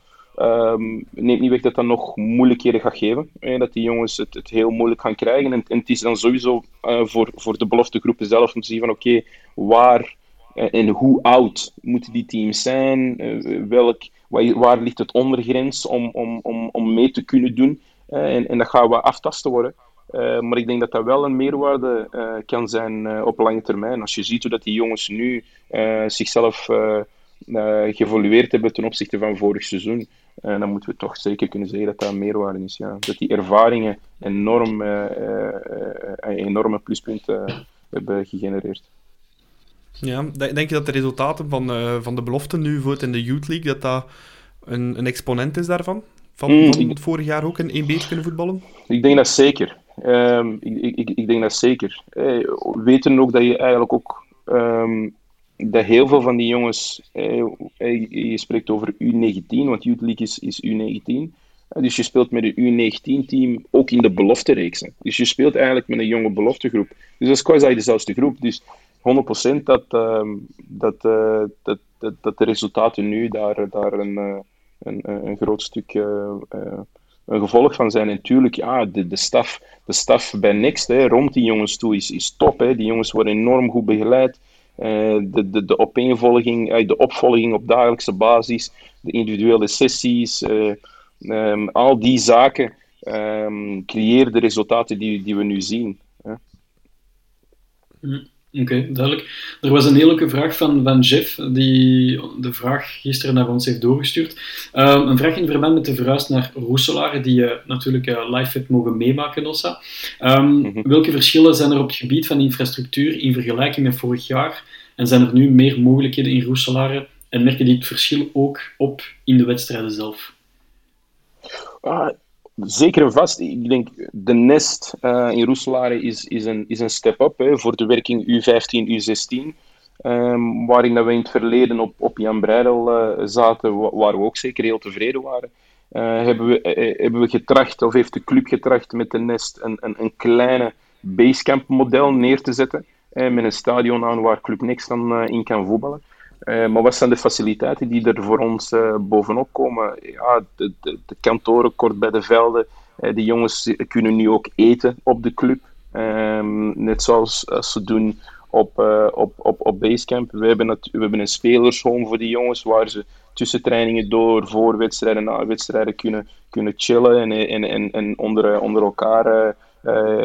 Um, neemt niet weg dat dat nog moeilijkheden gaat geven. Eh, dat die jongens het, het, heel moeilijk gaan krijgen. En, en het is dan sowieso uh, voor, voor de beloftegroepen zelf om te zien van oké, waar uh, en hoe oud moeten die teams zijn? welk, waar, ligt het ondergrens om, om, om, om mee te kunnen doen? en, en dat gaan we aftasten worden. maar ik denk dat dat wel een meerwaarde kan zijn op lange termijn. Als je ziet hoe dat die jongens nu zichzelf geëvolueerd hebben ten opzichte van vorig seizoen. En dan moeten we toch zeker kunnen zeggen dat dat een meerwaarde is. Ja. Dat die ervaringen enorm, uh, uh, enorme pluspunten hebben gegenereerd. Ja, denk je dat de resultaten van, van de belofte nu voor in de Youth League, dat dat een, een exponent is daarvan? Van, mm, van vorig jaar ook in één beetje kunnen voetballen? Ik denk dat zeker. Um, ik, ik, ik, denk dat zeker. we weten ook dat je eigenlijk ook um, dat heel veel van die jongens, eh, eh, je spreekt over U19, want Youth League is, is U19. Eh, dus je speelt met een U19-team ook in de beloftereeksen. Dus je speelt eigenlijk met een jonge beloftegroep. Dus dat is quasi dezelfde groep. Dus 100% dat, uh, dat, uh, dat, dat, dat, de resultaten nu daar, daar een, een, een groot stuk een gevolg van zijn. En natuurlijk, ja, de, de, staf, de staf bij Next, hè, rond die jongens toe, is, is top. Hè. Die jongens worden enorm goed begeleid. Eh, de, de, de opeenvolging, eh, de opvolging op dagelijkse basis, de individuele sessies, eh, ehm, al die zaken um, creëren de resultaten die, die we nu zien. Hm, oké, duidelijk. Er was een hele leuke vraag van, van Jeff, die de vraag gisteren naar ons heeft doorgestuurd. Um, een vraag in verband met de verhuis naar Roeselare, die je natuurlijk uh, live hebt mogen meemaken, Ossa. Um, mm -hmm. Welke verschillen zijn er op het gebied van infrastructuur in vergelijking met vorig jaar? En zijn er nu meer mogelijkheden in Roeselare? En merk je dit verschil ook op in de wedstrijden zelf? Ah, zeker vast. Ik denk, de nest uh, in Roeselare is, is, een, is een step-up voor de werking U15, U16. Um, waarin dat we in het verleden op, op Jan Breidel uh, zaten, waar we ook zeker heel tevreden waren. Uh, hebben, we, hebben we getracht, of heeft de club getracht met de Nest een, een, een kleine basecamp model neer te zetten met een stadion aan waar Club Next dan eh, in kan voetballen. Uh, maar wat zijn de faciliteiten die er voor ons uh, bovenop komen? Ja, de, de, de, kantoren kort bij de velden. Uh, de jongens kunnen nu ook eten op de club. Ehm, net zoals ze doen op, op, op, op Basecamp. We hebben, we hebben een spelershome voor die jongens waar ze tussen trainingen door, voor wedstrijden, na wedstrijden kunnen, kunnen chillen en, en, en, en onder, onder elkaar,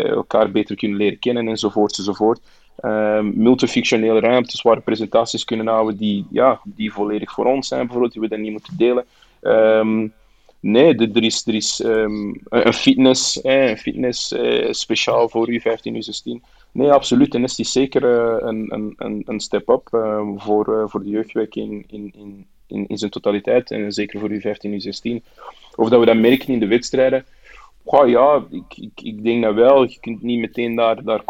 elkaar beter kunnen leren kennen enzovoort enzovoort. Um, multifictionele ruimtes waar presentaties kunnen houden die, ja, die volledig voor ons zijn, bijvoorbeeld, die we dan niet moeten delen. Um, nee, er is, er is um, een fitness, eh, een fitness eh, speciaal voor U15, U16. Nee, absoluut. En is die zeker uh, een, een, een step-up voor, voor de jeugdwerking in, in, in, in zijn totaliteit. En zeker voor U15, U16. Of dat we dat merken in de wedstrijden. Goh, ja, ik, ik, ik denk dat wel. Je kunt niet meteen daar, daar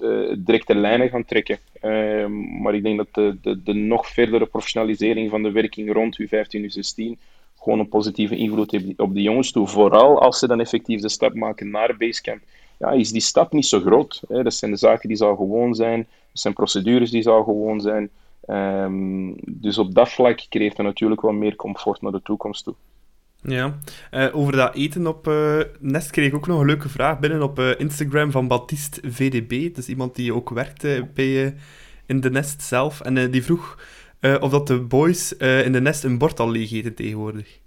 uh, directe lijnen gaan trekken. Ehm, maar ik denk dat de, de, de, nog verdere professionalisering van de werking rond U15, U16 gewoon een positieve invloed heeft op de jongens toe. Vooral als ze dan effectief de stap maken naar Basecamp. Ja, is die stap niet zo groot. Hè? Dat zijn de zaken die zal gewoon zijn. Dat zijn procedures die zal gewoon zijn. Um, dus op dat vlak creëert het natuurlijk wel meer comfort naar de toekomst toe. Ja, uh, over dat eten op uh, Nest kreeg ik ook nog een leuke vraag binnen op uh, Instagram van Baptiste VDB. Is iemand die ook werkte bij, in de Nest zelf. En die vroeg of dat de boys in de Nest een bord al leeg eten tegenwoordig.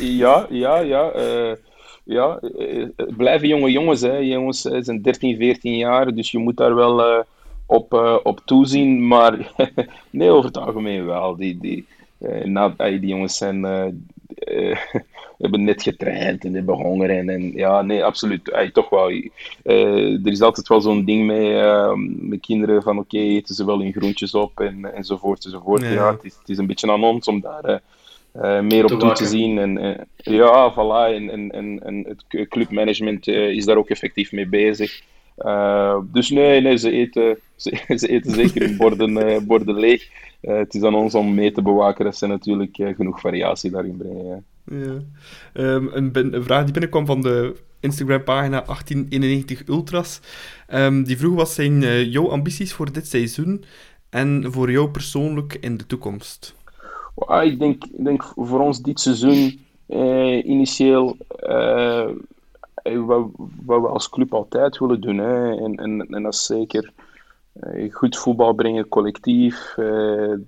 ja, ja, ja. Ja, blijven jonge jongens. Hè. Jongens zijn 13, 14 jaar, dus je moet daar wel op, op toezien. Maar nee, over het algemeen wel. Die, die, na, die jongens zijn uh, hebben net getraind en hebben honger. En, en ja, nee, absoluut. Ay, toch wel. Uh, er is altijd wel zo'n ding mee uh, met kinderen van oké, okay, eten ze wel hun groentjes op en, enzovoort enzovoort. Nee. Ja, het is, het is een beetje aan ons om daar uh, meer op te toe te zien. En, ja, voilà. En, en, en, en het clubmanagement is daar ook effectief mee bezig. Dus nee, nee ze, eten, ze, ze eten zeker hun borden, borden leeg. Uh, het is aan ons om mee te bewaken dat ze natuurlijk genoeg variatie daarin brengen. Ja. Um, een, een, vraag die binnenkwam van de Instagram-pagina 1891 Ultras. Um, die vroeg wat zijn uh, jouw ambities voor dit seizoen en voor jou persoonlijk in de toekomst? Well, ik, denk, ik denk voor ons dit seizoen initieel wat, wat, we als club altijd willen doen. Hè. En, en, en dat is zeker uh, goed voetbal brengen, collectief, uh,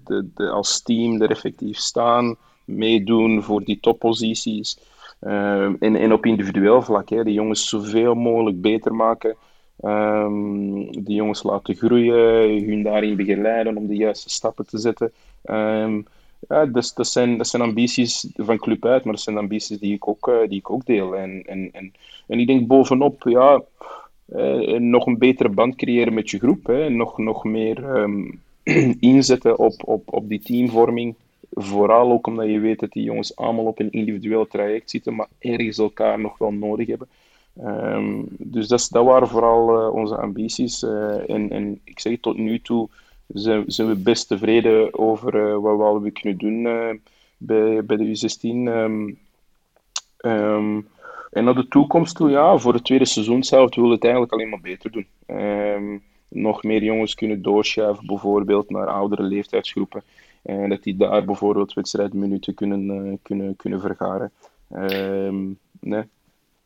de, de, als team er effectief staan, meedoen voor die topposities. En, en op individueel vlak, hè, de jongens zoveel mogelijk beter maken. Um, de jongens laten groeien, hun daarin begeleiden om de juiste stappen te zetten. Um, ja, dus, dat, zijn, dat zijn ambities van club uit, maar dat zijn ambities die ik ook, die ik ook deel. En, en, en, en ik denk bovenop, ja, uh, nog een betere band creëren met je groep. Hè. Nog, nog meer um, inzetten op, op, op die teamvorming. Vooral ook omdat je weet dat die jongens allemaal op een individueel traject zitten, maar ergens elkaar nog wel nodig hebben. Um, dus dat, dat waren vooral uh, onze ambities. En, en ik zeg tot nu toe zijn, zijn we best tevreden over wat we al hebben kunnen doen bij, bij de U16. Um, um, en naar de toekomst toe, ja, voor het tweede seizoen zelf willen we het eigenlijk alleen maar beter doen. Um, nog meer jongens kunnen doorschuiven, bijvoorbeeld naar oudere leeftijdsgroepen. En dat die daar bijvoorbeeld wedstrijdminuten kunnen, uh, kunnen, kunnen vergaren. Um, nee.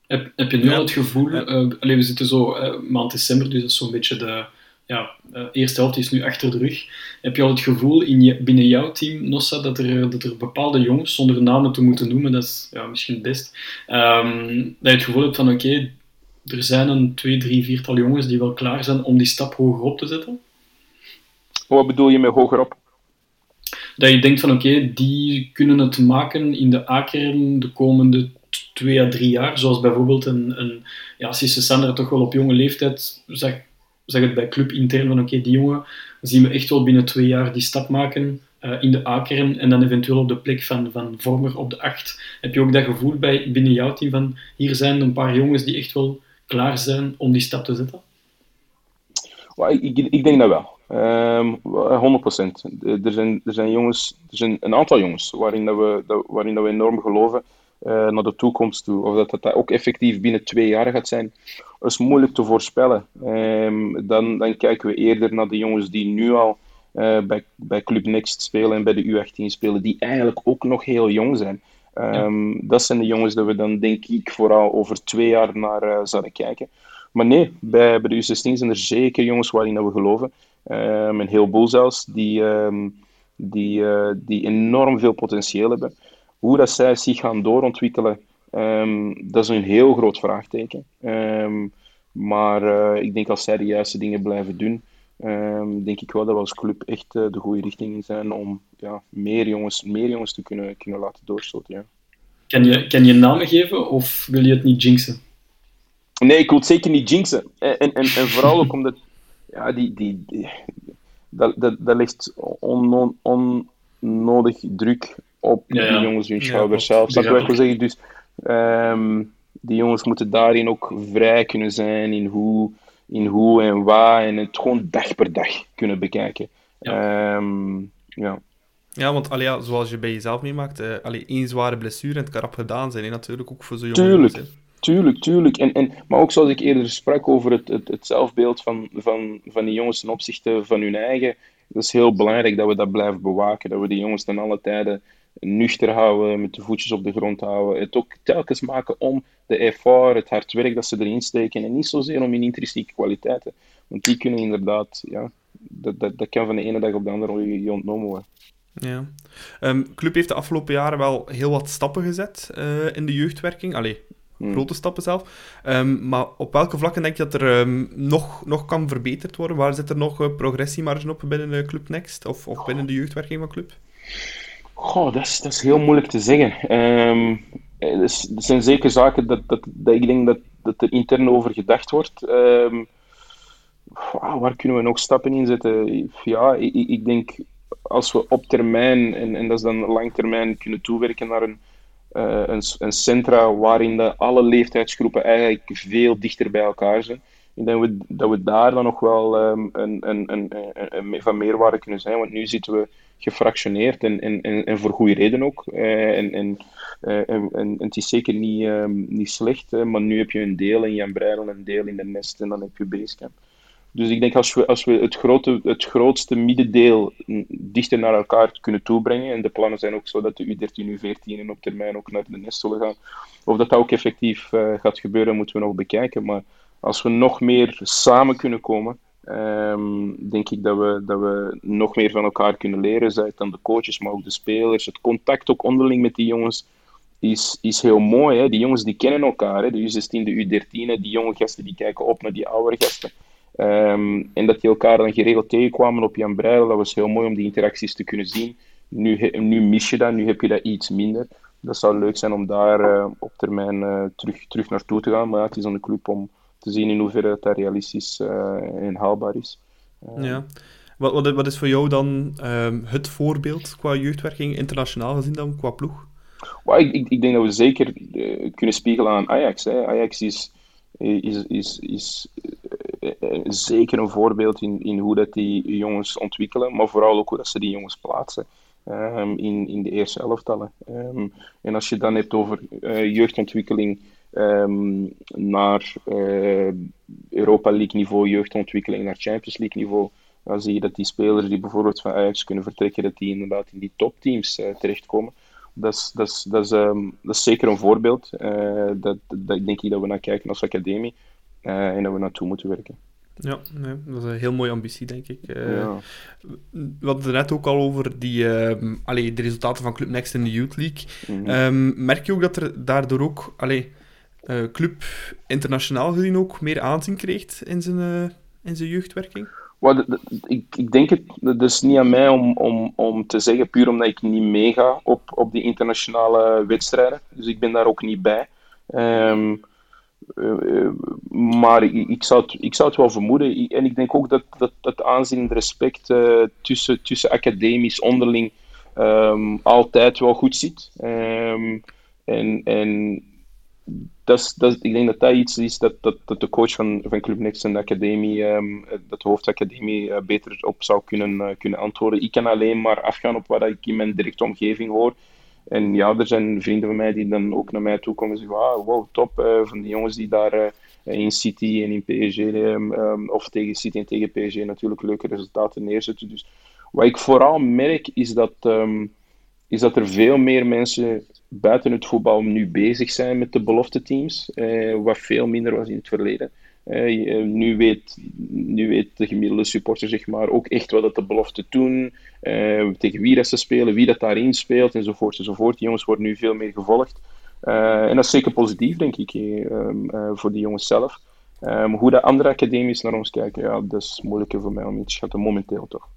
heb, heb je nu al het gevoel, uh, alleen we zitten zo uh, maand december, dus dat is zo'n beetje de, ja, de eerste helft is nu achter de rug. Heb je al het gevoel in je, binnen jouw team, Nossa, dat er, dat er bepaalde jongens, zonder namen te moeten noemen, dat is ja, misschien het best, um, dat je het gevoel hebt van oké, okay, er zijn een twee, drie, viertal jongens die wel klaar zijn om die stap hoger op te zetten? Wat bedoel je met hogerop? Dat je denkt van oké, okay, die kunnen het maken in de A-kern de komende twee à drie jaar. Zoals bijvoorbeeld een, een ja, Sisse Sander toch wel op jonge leeftijd zag zeg het bij club intern van oké, die jongen zien we echt wel binnen twee jaar die stap maken uh, in de A-kern en dan eventueel op de plek van, van vormer op de acht. Heb je ook dat gevoel bij, binnen jouw team van hier zijn een paar jongens die echt wel klaar zijn om die stap te zetten? Ik, ik, denk dat wel. Um, ehm, 100%. Er zijn, er zijn jongens, er zijn een aantal jongens waarin, dat we, dat, waarin dat we enorm geloven naar de toekomst toe. Of dat dat ook effectief binnen twee jaar gaat zijn, is moeilijk te voorspellen. Um, dan, dan kijken we eerder naar de jongens die nu al uh, bij, bij Club Next spelen en bij de U18 spelen, die eigenlijk ook nog heel jong zijn. Um, ja. Dat zijn de jongens dat we dan, denk ik, vooral over twee jaar naar uh, zouden kijken. Maar nee, bij, bij de U16 zijn er zeker jongens waarin we geloven. Um, een heleboel zelfs, die, um, die, uh, die enorm veel potentieel hebben. Hoe dat zij zich gaan doorontwikkelen, um, dat is een heel groot vraagteken. Um, maar uh, ik denk als zij de juiste dingen blijven doen, um, denk ik wel dat we als club echt uh, de goede richting in zijn om ja, meer, jongens, meer jongens te kunnen, kunnen laten doorstoten. Ja. Kan, je, kan je namen geven of wil je het niet jinxen? Nee, ik wil het zeker niet jinxen. En, en, en, en vooral ook omdat ja, die, die, die dat, dat, dat ligt onnodig on, druk op ja, ja. die jongens hun schouders zelf. Dat wil ik zeggen. Dus um, die jongens moeten daarin ook vrij kunnen zijn in hoe, in hoe en waar en het gewoon dag per dag kunnen bekijken. Ja. Um, ja. Ja, want allee, ja, zoals je bij jezelf meemaakt, uh, allee, één zware blessure en het kan rap gedaan zijn, hè, natuurlijk ook voor zo'n jongens. Tuurlijk, tuurlijk, tuurlijk. En, en, maar ook zoals ik eerder sprak over het, het, het zelfbeeld van, van, van die jongens ten opzichte van hun eigen, dat is heel belangrijk dat we dat blijven bewaken, dat we die jongens ten alle tijden nuchter houden, met de voetjes op de grond houden. Het ook telkens maken om de effort, het hard werk dat ze erin steken. En niet zozeer om hun intrinsieke kwaliteiten. Want die kunnen inderdaad, ja, dat, dat, dat kan van de ene dag op de andere je ontnomen worden. Ja. Um, club heeft de afgelopen jaren wel heel wat stappen gezet uh, in de jeugdwerking. Allee, hmm. grote stappen zelf. Um, maar op welke vlakken denk je dat er um, nog, nog kan verbeterd worden? Waar zit er nog uh, progressiemarge op binnen de Club Next? Of, of binnen de jeugdwerking van club? Goh, dat is, dat is heel moeilijk te zeggen. Um, er zijn zeker zaken dat, dat, dat ik denk dat, dat er intern over gedacht wordt. Um, waar kunnen we nog stappen in zetten? Ja, ik, ik denk als we op termijn, en, en dat is dan lang termijn, kunnen toewerken naar een, uh, een, een, centra waarin de alle leeftijdsgroepen eigenlijk veel dichter bij elkaar zijn. Ik denk dat we, daar dan nog wel een, een, een, een, van meerwaarde kunnen zijn. Want nu zitten we gefractioneerd en, en, en, en voor goede reden ook. Uh, en, en, en, en, het is zeker niet, um, niet slecht, maar nu heb je een deel in Jan Breidel, een deel in de Nest en dan heb je Basecamp. Dus ik denk als we, als we het, grote, het grootste middendeel dichter naar elkaar kunnen toebrengen, en de plannen zijn ook zo dat de U13, U14 en op termijn ook naar de nest zullen gaan, of dat dat ook effectief uh, gaat gebeuren, moeten we nog bekijken. Maar als we nog meer samen kunnen komen, um, denk ik dat we, dat we nog meer van elkaar kunnen leren. Zij dan de coaches, maar ook de spelers. Het contact ook onderling met die jongens is, is heel mooi. Hè? Die jongens die kennen elkaar. Hè? De U16, de U13, die jonge gasten die kijken op naar die oude gasten. Um, en dat die elkaar dan geregeld tegenkwamen op Jan Breidel, dat was heel mooi om die interacties te kunnen zien. Nu, nu mis je dat, nu heb je dat iets minder. Dat zou leuk zijn om daar uh, op termijn uh, terug, terug naartoe te gaan. Maar het is aan de club om te zien in hoeverre dat, dat realistisch en haalbaar is. ja. Wat, wat, wat, is voor jou dan um, het voorbeeld qua jeugdwerking, internationaal gezien dan, qua ploeg? Well, ik, ik, ik, denk dat we zeker kunnen spiegelen aan Ajax. Hè. Ajax is, is, is, is uh, zeker een voorbeeld in, in hoe dat die jongens ontwikkelen, maar vooral ook hoe dat ze die jongens plaatsen. Um, in, in de eerste elftallen. Um, en als je het dan hebt over jeugdontwikkeling um, naar uh, Europa League niveau, jeugdontwikkeling naar Champions League niveau, dan zie je dat die spelers die bijvoorbeeld van Ajax kunnen vertrekken, dat die inderdaad in die topteams uh, terechtkomen. Dat is, dat, is, dat, is, dat is zeker een voorbeeld. dat, dat denk ik dat we naar kijken als academie. En dat we naartoe moeten werken. Ja, nee, dat is een heel mooie ambitie, denk ik. Uh, ja. We hadden het net ook al over die, uh, allee, de resultaten van Club Next in de Youth League. Mm -hmm. um, merk je ook dat er daardoor ook allee, uh, Club internationaal gezien ook meer aanzien kreeg in zijn, in zijn jeugdwerking? Ik, ik denk het, dat is niet aan mij om, om, om te zeggen, puur omdat ik niet meega op, op die internationale wedstrijden. Dus ik ben daar ook niet bij. Um, uh, maar ik, ik, zou het, ik zou het wel vermoeden. En ik denk ook dat, dat, dat aanzien en respect tussen, tussen academisch onderling um, altijd wel goed zit. Um, en en dat, dat, ik denk dat dat iets is dat, dat, de coach van, van Club Next en de academie, um, dat de hoofdacademie, uh, beter op zou kunnen, kunnen antwoorden. Ik kan alleen maar afgaan op wat ik in mijn directe omgeving hoor. En ja, er zijn vrienden van mij die dan ook naar mij toe komen en zeggen: ah, wow, top. Uh, van die jongens die daar in City en in PSG, um, um, of tegen City en tegen PSG, natuurlijk leuke resultaten neerzetten. Dus wat ik vooral merk is dat, is dat er veel meer mensen buiten het voetbal nu bezig zijn met de belofte teams, uh, wat veel minder was in het verleden. Uh, nu, weet, nu weet de gemiddelde supporter zeg maar, ook echt wat dat de belofte doen, tegen wie dat ze spelen, wie dat daarin speelt, enzovoort. enzovoort. Die jongens worden nu veel meer gevolgd. En dat is zeker positief, denk ik, um, voor die jongens zelf. Um, hoe de andere academies naar ons kijken, ja, dat is moeilijker voor mij om in te schatten, momenteel toch.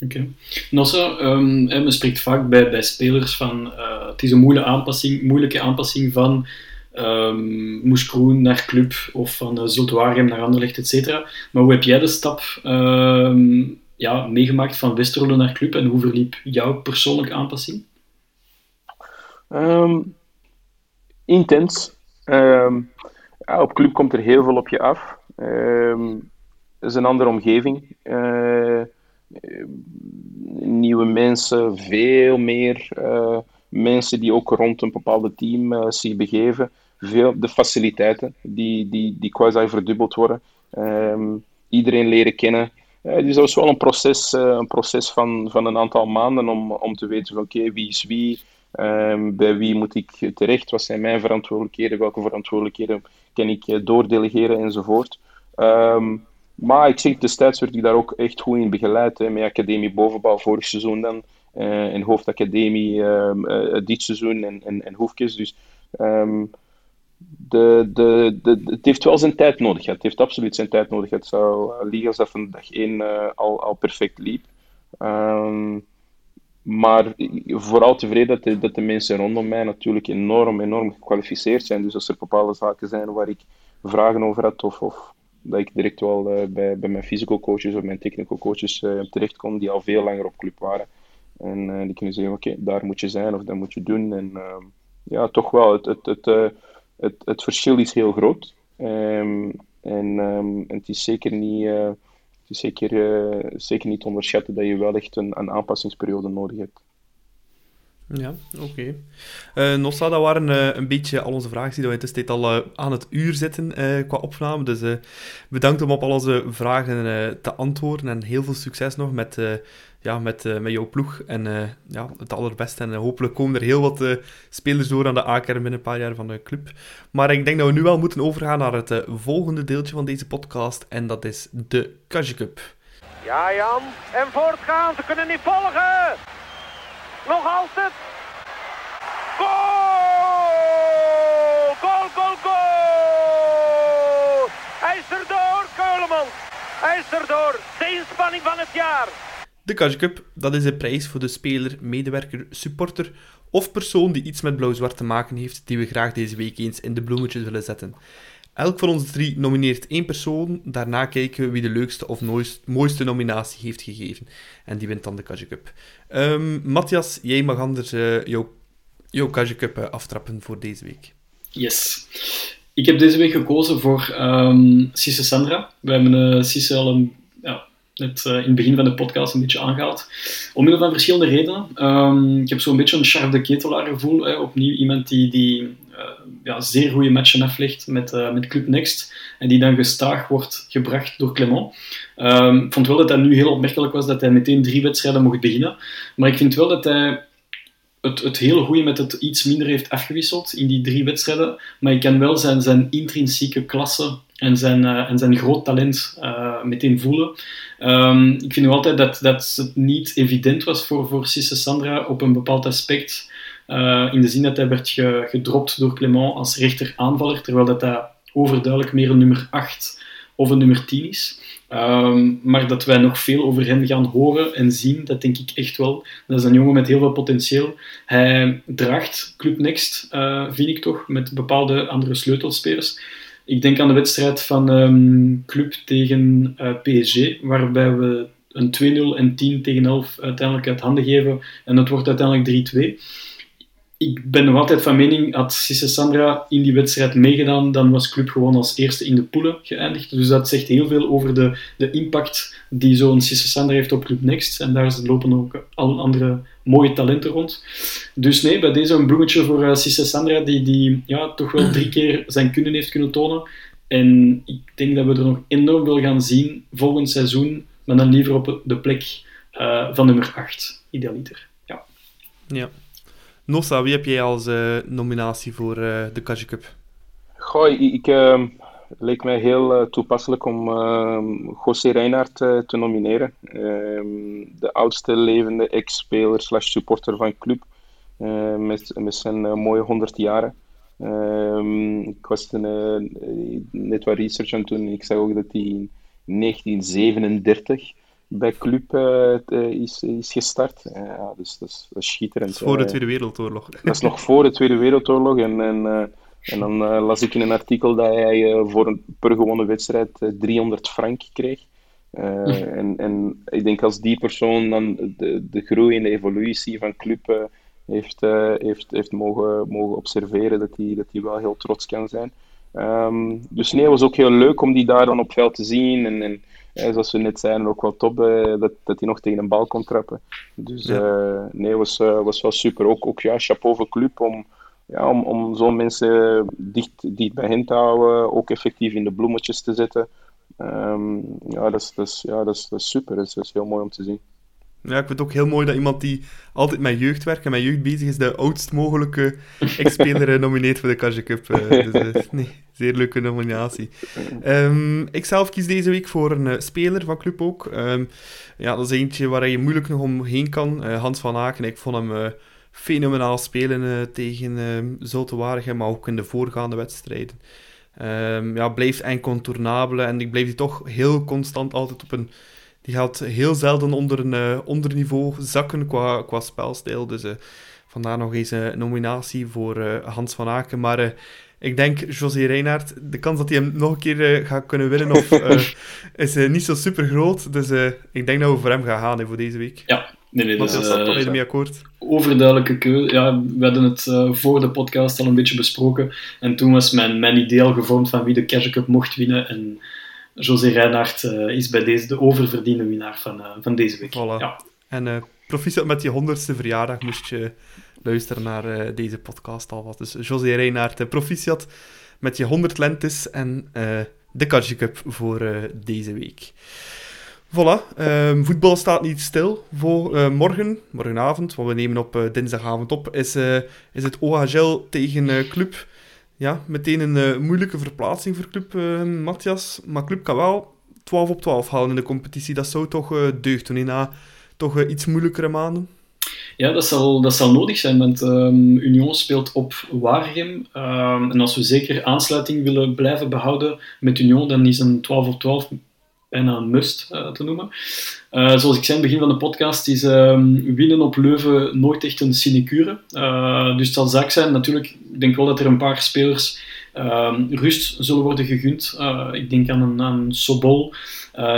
Oké. Nossa, um, men spreekt vaak bij, bij spelers van het is een moeilijke aanpassing, moeilijke aanpassing van um, Moeskroen naar Club of van uh, Zultuarium naar Anderlecht, et cetera. Maar hoe heb jij de stap um, ja, meegemaakt van Westerlo naar Club en hoe verliep jouw persoonlijke aanpassing? Intens. Ja, op Club komt er heel veel op je af. het is een andere omgeving. Uh, nieuwe mensen, veel meer uh, mensen die ook rond een bepaalde team uh, zich begeven veel de faciliteiten die, die, die quasi verdubbeld worden. Um, iedereen leren kennen. Uh, dus dat was wel een proces, een proces van, van een aantal maanden om, om te weten oké, wie is wie, um, bij wie moet ik terecht, wat zijn mijn verantwoordelijkheden, welke verantwoordelijkheden kan ik doordelegeren enzovoort. Um, maar ik zeg, destijds werd ik daar ook echt goed in begeleid, hè, met Academie Bovenbouw vorig seizoen dan. in hoofdacademie ehm, dit seizoen en, en, en Hoefkes. Dus ehm, de, de, de, het heeft wel zijn tijd nodig. Het heeft absoluut zijn tijd nodig. Het zou liegen als dat van dag één al, al perfect liep. Um, maar vooral tevreden dat de, dat de mensen rondom mij natuurlijk enorm, enorm gekwalificeerd zijn. Dus als er bepaalde zaken zijn waar ik vragen over had, of, of dat ik direct wel uh, bij, bij mijn physical coaches of mijn technical coaches uh, terecht kon, die al veel langer op club waren. En uh, die kunnen zeggen, oké, daar moet je zijn of dat moet je doen. En ehm, ja, toch wel, het, het, het, het, het, verschil is heel groot. Um, en, um, en het is zeker niet is zeker, zeker niet onderschatten dat je wel echt een, een aanpassingsperiode nodig hebt. Ja, oké. Okay. Uh, eh, Nossa, dat waren uh, een beetje al onze vragen die we intussen al uh, aan het uur zitten qua opname. Dus bedankt om op al onze vragen te antwoorden en heel veel succes nog met ja, met, uh, met jouw ploeg. En uh, ja, het allerbeste. En uh, hopelijk komen er heel wat spelers door aan de A-kern binnen een paar jaar van de club. Maar ik denk dat we nu wel moeten overgaan naar het volgende deeltje van deze podcast. En dat is de Kaji Cup. Ja, Jan. En voortgaan. Ze kunnen niet volgen. Nog altijd. Goal! Goal, goal, goal! Hij is erdoor, Keulemans. Hij is erdoor. De inspanning van het jaar. De Cash Cup, dat is de prijs voor de speler, medewerker, supporter of persoon die iets met blauw-zwart te maken heeft, die we graag deze week eens in de bloemetjes willen zetten. Elk van onze drie nomineert één persoon, daarna kijken we wie de leukste of mooiste nominatie heeft gegeven. En die wint dan de Cash Cup. Um, Matthias, jij mag anders uh, jouw, jouw Cup uh, aftrappen voor deze week. Yes. Ik heb deze week gekozen voor um, Cisse Sandra. We hebben uh, Cisse al een net uh, in het begin van de podcast een beetje aangehaald. Omwille van verschillende redenen. Um, ik heb zo'n beetje een Charles de Ketelaar gevoel. Hè. Opnieuw iemand die, die ja, zeer goede matchen aflegt met, uh, met Club Next. En die dan gestaag wordt gebracht door Clement. Um, ik vond wel dat hij nu heel opmerkelijk was dat hij meteen drie wedstrijden mocht beginnen. Maar ik vind wel dat hij het, het hele goede met het iets minder heeft afgewisseld in die drie wedstrijden. Maar ik kan wel zijn, zijn intrinsieke klasse en zijn, uh, en zijn groot talent uh, meteen voelen. Um, ik vind nog altijd dat, dat het niet evident was voor, voor Cisse Sandra op een bepaald aspect. Uh, in de zin dat hij werd ge, gedropt door Clement als rechteraanvaller, terwijl dat hij overduidelijk meer een nummer 8 of een nummer 10 is. Um, maar dat wij nog veel over hem gaan horen en zien, dat denk ik echt wel. Dat is een jongen met heel veel potentieel. Hij draagt Club Next, uh, vind ik toch, met bepaalde andere sleutelspelers. Ik denk aan de wedstrijd van um, Club tegen eh, PSG, waarbij we een 2-0 en 10 tegen 11 uiteindelijk uit handen geven. En dat wordt uiteindelijk 3-2 ik ben nog altijd van mening, had Cisse Sandra in die wedstrijd meegedaan, dan was Club gewoon als eerste in de poelen geëindigd. Dus dat zegt heel veel over de, de impact die zo'n Cisse Sandra heeft op Club Next. En daar lopen ook al andere mooie talenten rond. Dus nee, bij deze een bloemetje voor uh, Sandra, die, die ja, toch wel drie keer zijn kunnen heeft kunnen tonen. En ik denk dat we er nog enorm veel gaan zien volgend seizoen, maar dan liever op de plek uh, van nummer 8, idealiter. Ja. ja. Nossa, wie heb jij als uh, nominatie voor uh, de Kaji Cup? Goh, ik, uh, leek mij heel uh, toepasselijk om José Reinhardt te nomineren. Ehm, de oudste levende ex-speler slash supporter van club. met, met zijn mooie 100 jaren. Ehm, ik was net wat research aan toen. Ik zag ook dat hij in 1937 bij Club uh, is, is gestart. Uh, ja, dus dat is, dat is schitterend. Dat is voor de Tweede Wereldoorlog. Dat is nog voor de Tweede Wereldoorlog. En, en, en dan las ik in een artikel dat hij voor een per gewonnen wedstrijd 300 frank kreeg. en, en ik denk als die persoon dan de, de groei en de evolutie van Club heeft, heeft, heeft mogen, mogen observeren, dat hij dat wel heel trots kan zijn. Um, dus nee, het was ook heel leuk om die daar dan op veld te zien. En, en zoals we net zeiden, ook wel top uh, dat, dat hij nog tegen een bal kon trappen. Dus ja. uh, nee, was, uh, was wel super. Ook, ook ja, chapeau voor club om, ja, om, om zo'n mensen dicht, dicht bij hen te houden, ook effectief in de bloemetjes te zetten. Um, ja, dat is, dat, is, ja dat, is, dat is super. Dat is, dat is heel mooi om te zien. Ja, ik vind het ook heel mooi dat iemand die altijd met jeugdwerk en met jeugd bezig is, de oudst mogelijke ex-speler eh, nomineert voor de Karje Cup. Uh, dus, nee, zeer leuke nominatie. Um, ik zelf kies deze week voor een uh, speler van club ook. Um, ja, dat is eentje waar je moeilijk nog omheen kan. Hans van Aken, ik vond hem fenomenaal spelen tegen Zulte Waregem, maar ook in de voorgaande wedstrijden. Um, ja, blijft incontournabele en ik blijf die toch heel constant altijd op een die gaat heel zelden onder een uh, onderniveau zakken qua, qua spelstijl. Dus uh, vandaar nog eens een nominatie voor Hans van Aken. Maar ik denk, José Reinhardt, de kans dat hij hem nog een keer gaat kunnen winnen of, is niet zo super groot. Dus ik denk dat we voor hem gaan gaan voor deze week. Ja, nee, nee. Dat is uh, mee akkoord. Overduidelijke keuze. Ja, we hadden het voor de podcast al een beetje besproken. En toen was mijn, mijn idee al gevormd van wie de Cash Cup mocht winnen. En José Reinhardt uh, is bij deze de oververdiende winnaar van, uh, van deze week. Voilà. Ja. En uh, proficiat met je honderdste verjaardag moest je luisteren naar deze podcast alvast. Dus José Reinhardt, proficiat met je 100 lentes en de Kartje Cup voor deze week. Voilà, um, voetbal staat niet stil voor morgen, morgenavond, want we nemen op dinsdagavond op, is, is het OHL tegen Club ja, meteen een uh, moeilijke verplaatsing voor Club uh, Matthias. Maar Club kan wel 12 op 12 halen in de competitie. Dat zou toch uh, deugd doen na toch iets moeilijkere maanden. Ja, dat zal, dat zal nodig zijn, want um, Union speelt op Waregem. Um, en als we zeker aansluiting willen blijven behouden met Union, dan is een 12 op 12 een must uh, te noemen. Uh, zoals ik zei in het begin van de podcast, is um, winnen op Leuven nooit echt een sinecure. Uh, dus het zal zaak zijn, natuurlijk, ik denk wel dat er een paar spelers um, rust zullen worden gegund. ik denk aan een, aan Sobol,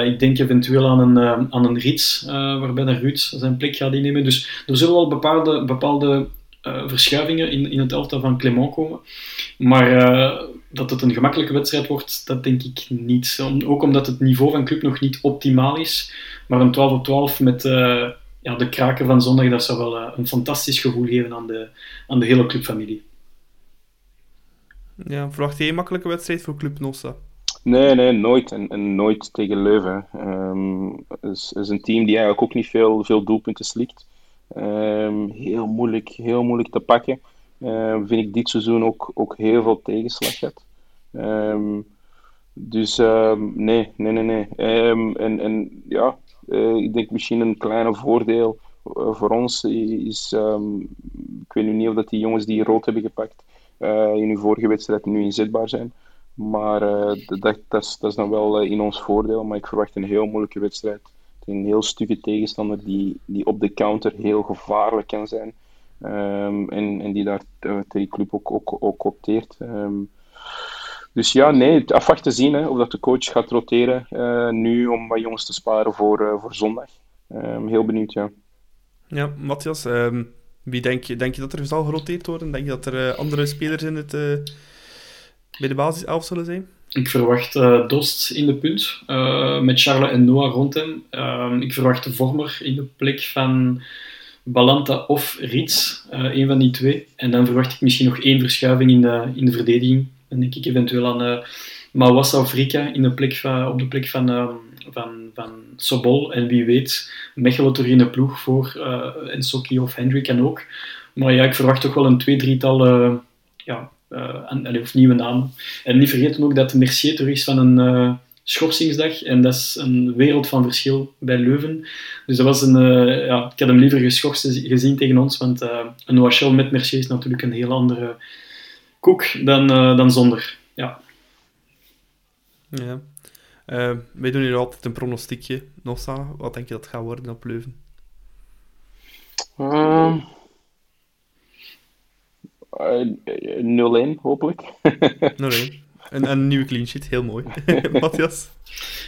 ik denk eventueel aan een, aan een Rits, waarbij de Ruud zijn plek gaat innemen. Dus er zullen wel bepaalde, bepaalde verschuivingen in, in het elftal van Clement komen. Maar dat het een gemakkelijke wedstrijd wordt, dat denk ik niet. Ook omdat het niveau van club nog niet optimaal is. Maar een 12 op 12 met uh, ja, de kraken van zondag, dat zou wel uh, een fantastisch gevoel geven aan de, aan de hele clubfamilie. Ja, verwacht je een makkelijke wedstrijd voor Club Nossa? Nee, nee, nooit. En, en nooit tegen Leuven. Um, is, is een team die eigenlijk ook niet veel, veel doelpunten slikt. Um, heel, moeilijk, heel moeilijk te pakken. Uh, vind ik dit seizoen ook, ook heel veel tegenslag gehad. Um, dus um, nee, nee, nee, nee. En, en ja, uh, ik denk misschien een kleine voordeel uh, voor ons is, ik weet nu niet of dat die jongens die rood hebben gepakt in hun vorige wedstrijd nu inzetbaar zijn. Maar dat, dat, dat, is, dat is dan wel in ons voordeel. Maar ik verwacht een heel moeilijke wedstrijd. Een heel stugge tegenstander die, die op de counter heel gevaarlijk kan zijn. Um, en, en die daar tegen club ook, ook, ook opteert. Um, dus ja, nee, afwacht te zien hè, of dat de coach gaat roteren uh, nu om wat jongens te sparen voor, uh, voor zondag. Um, heel benieuwd, ja. Ja, Matthias, wie denk je, denk je dat er zal geroteerd worden? Denk je dat er andere spelers in het, bij de basis af zullen zijn? Ik verwacht uh, Dost in de punt, uh, met Charles en Noah rond hem. Uh, ik verwacht de Vormer in de plek van Balanta of Rits, uh, een van die twee. En dan verwacht ik misschien nog één verschuiving in de, in de verdediging. Dan denk ik eventueel aan uh, Mawassa of Rika in de plek van, op de plek van, uh, van, van Sobol. En wie weet, Mechelen terug in de ploeg voor uh, Ensoki of Hendrik en ook. Maar ja, ik verwacht toch wel een twee, drietal ja, of nieuwe namen. En niet vergeten ook dat Mercier terug is van een schorsingsdag. En dat is een wereld van verschil bij Leuven. Dus dat was een, uh, ja, ik had hem liever geschorst gezien tegen ons, want uh, een OHL met Mercier is natuurlijk een heel andere koek dan, uh, dan zonder. Ja. ja. wij doen hier altijd een pronostiekje. Nossa, wat denk je dat gaat worden op Leuven? Um, 0-1, hopelijk. 0-1. Een, een nieuwe clean sheet, heel mooi. Matthias?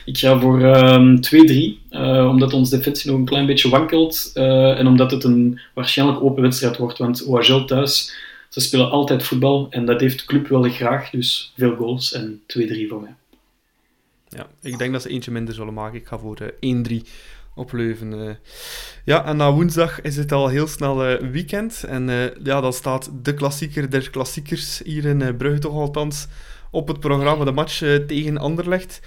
Ik ga voor um, ehm, 2-3, uh, omdat ons defensie nog een klein beetje wankelt uh, en omdat het een waarschijnlijk open wedstrijd wordt. Want OHL thuis, ze spelen altijd voetbal en dat heeft de club wel graag, dus veel goals en 2-3 voor mij. Ja, ik denk dat ze eentje minder zullen maken. Ik ga voor uh, 1-3 op Leuven. Ja, en na woensdag is het al heel snel weekend. En ja, dan staat de klassieker der klassiekers hier in Brugge toch althans op het programma, de match tegen Anderlecht.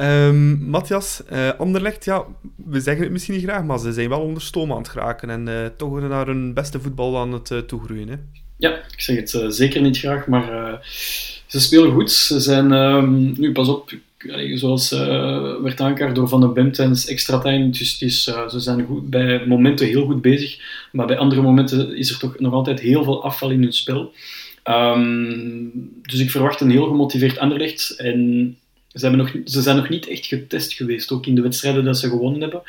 Um, Matthias, uh, Anderlecht, ja, we zeggen het misschien niet graag, maar ze zijn wel onder stoom aan het geraken en uh, toch naar hun beste voetbal aan het toegroeien. Hè? Ja, ik zeg het zeker niet graag, maar ze spelen goed. Ze zijn, um, nu pas op, zoals werd aankaart door Van den Bemt en extra tijd, dus is, ze zijn goed, bij momenten heel goed bezig, maar bij andere momenten is er toch nog altijd heel veel afval in hun spel. Um, dus ik verwacht een heel gemotiveerd Anderlecht en ze, nog, ze zijn nog niet echt getest geweest, ook in de wedstrijden dat ze gewonnen hebben.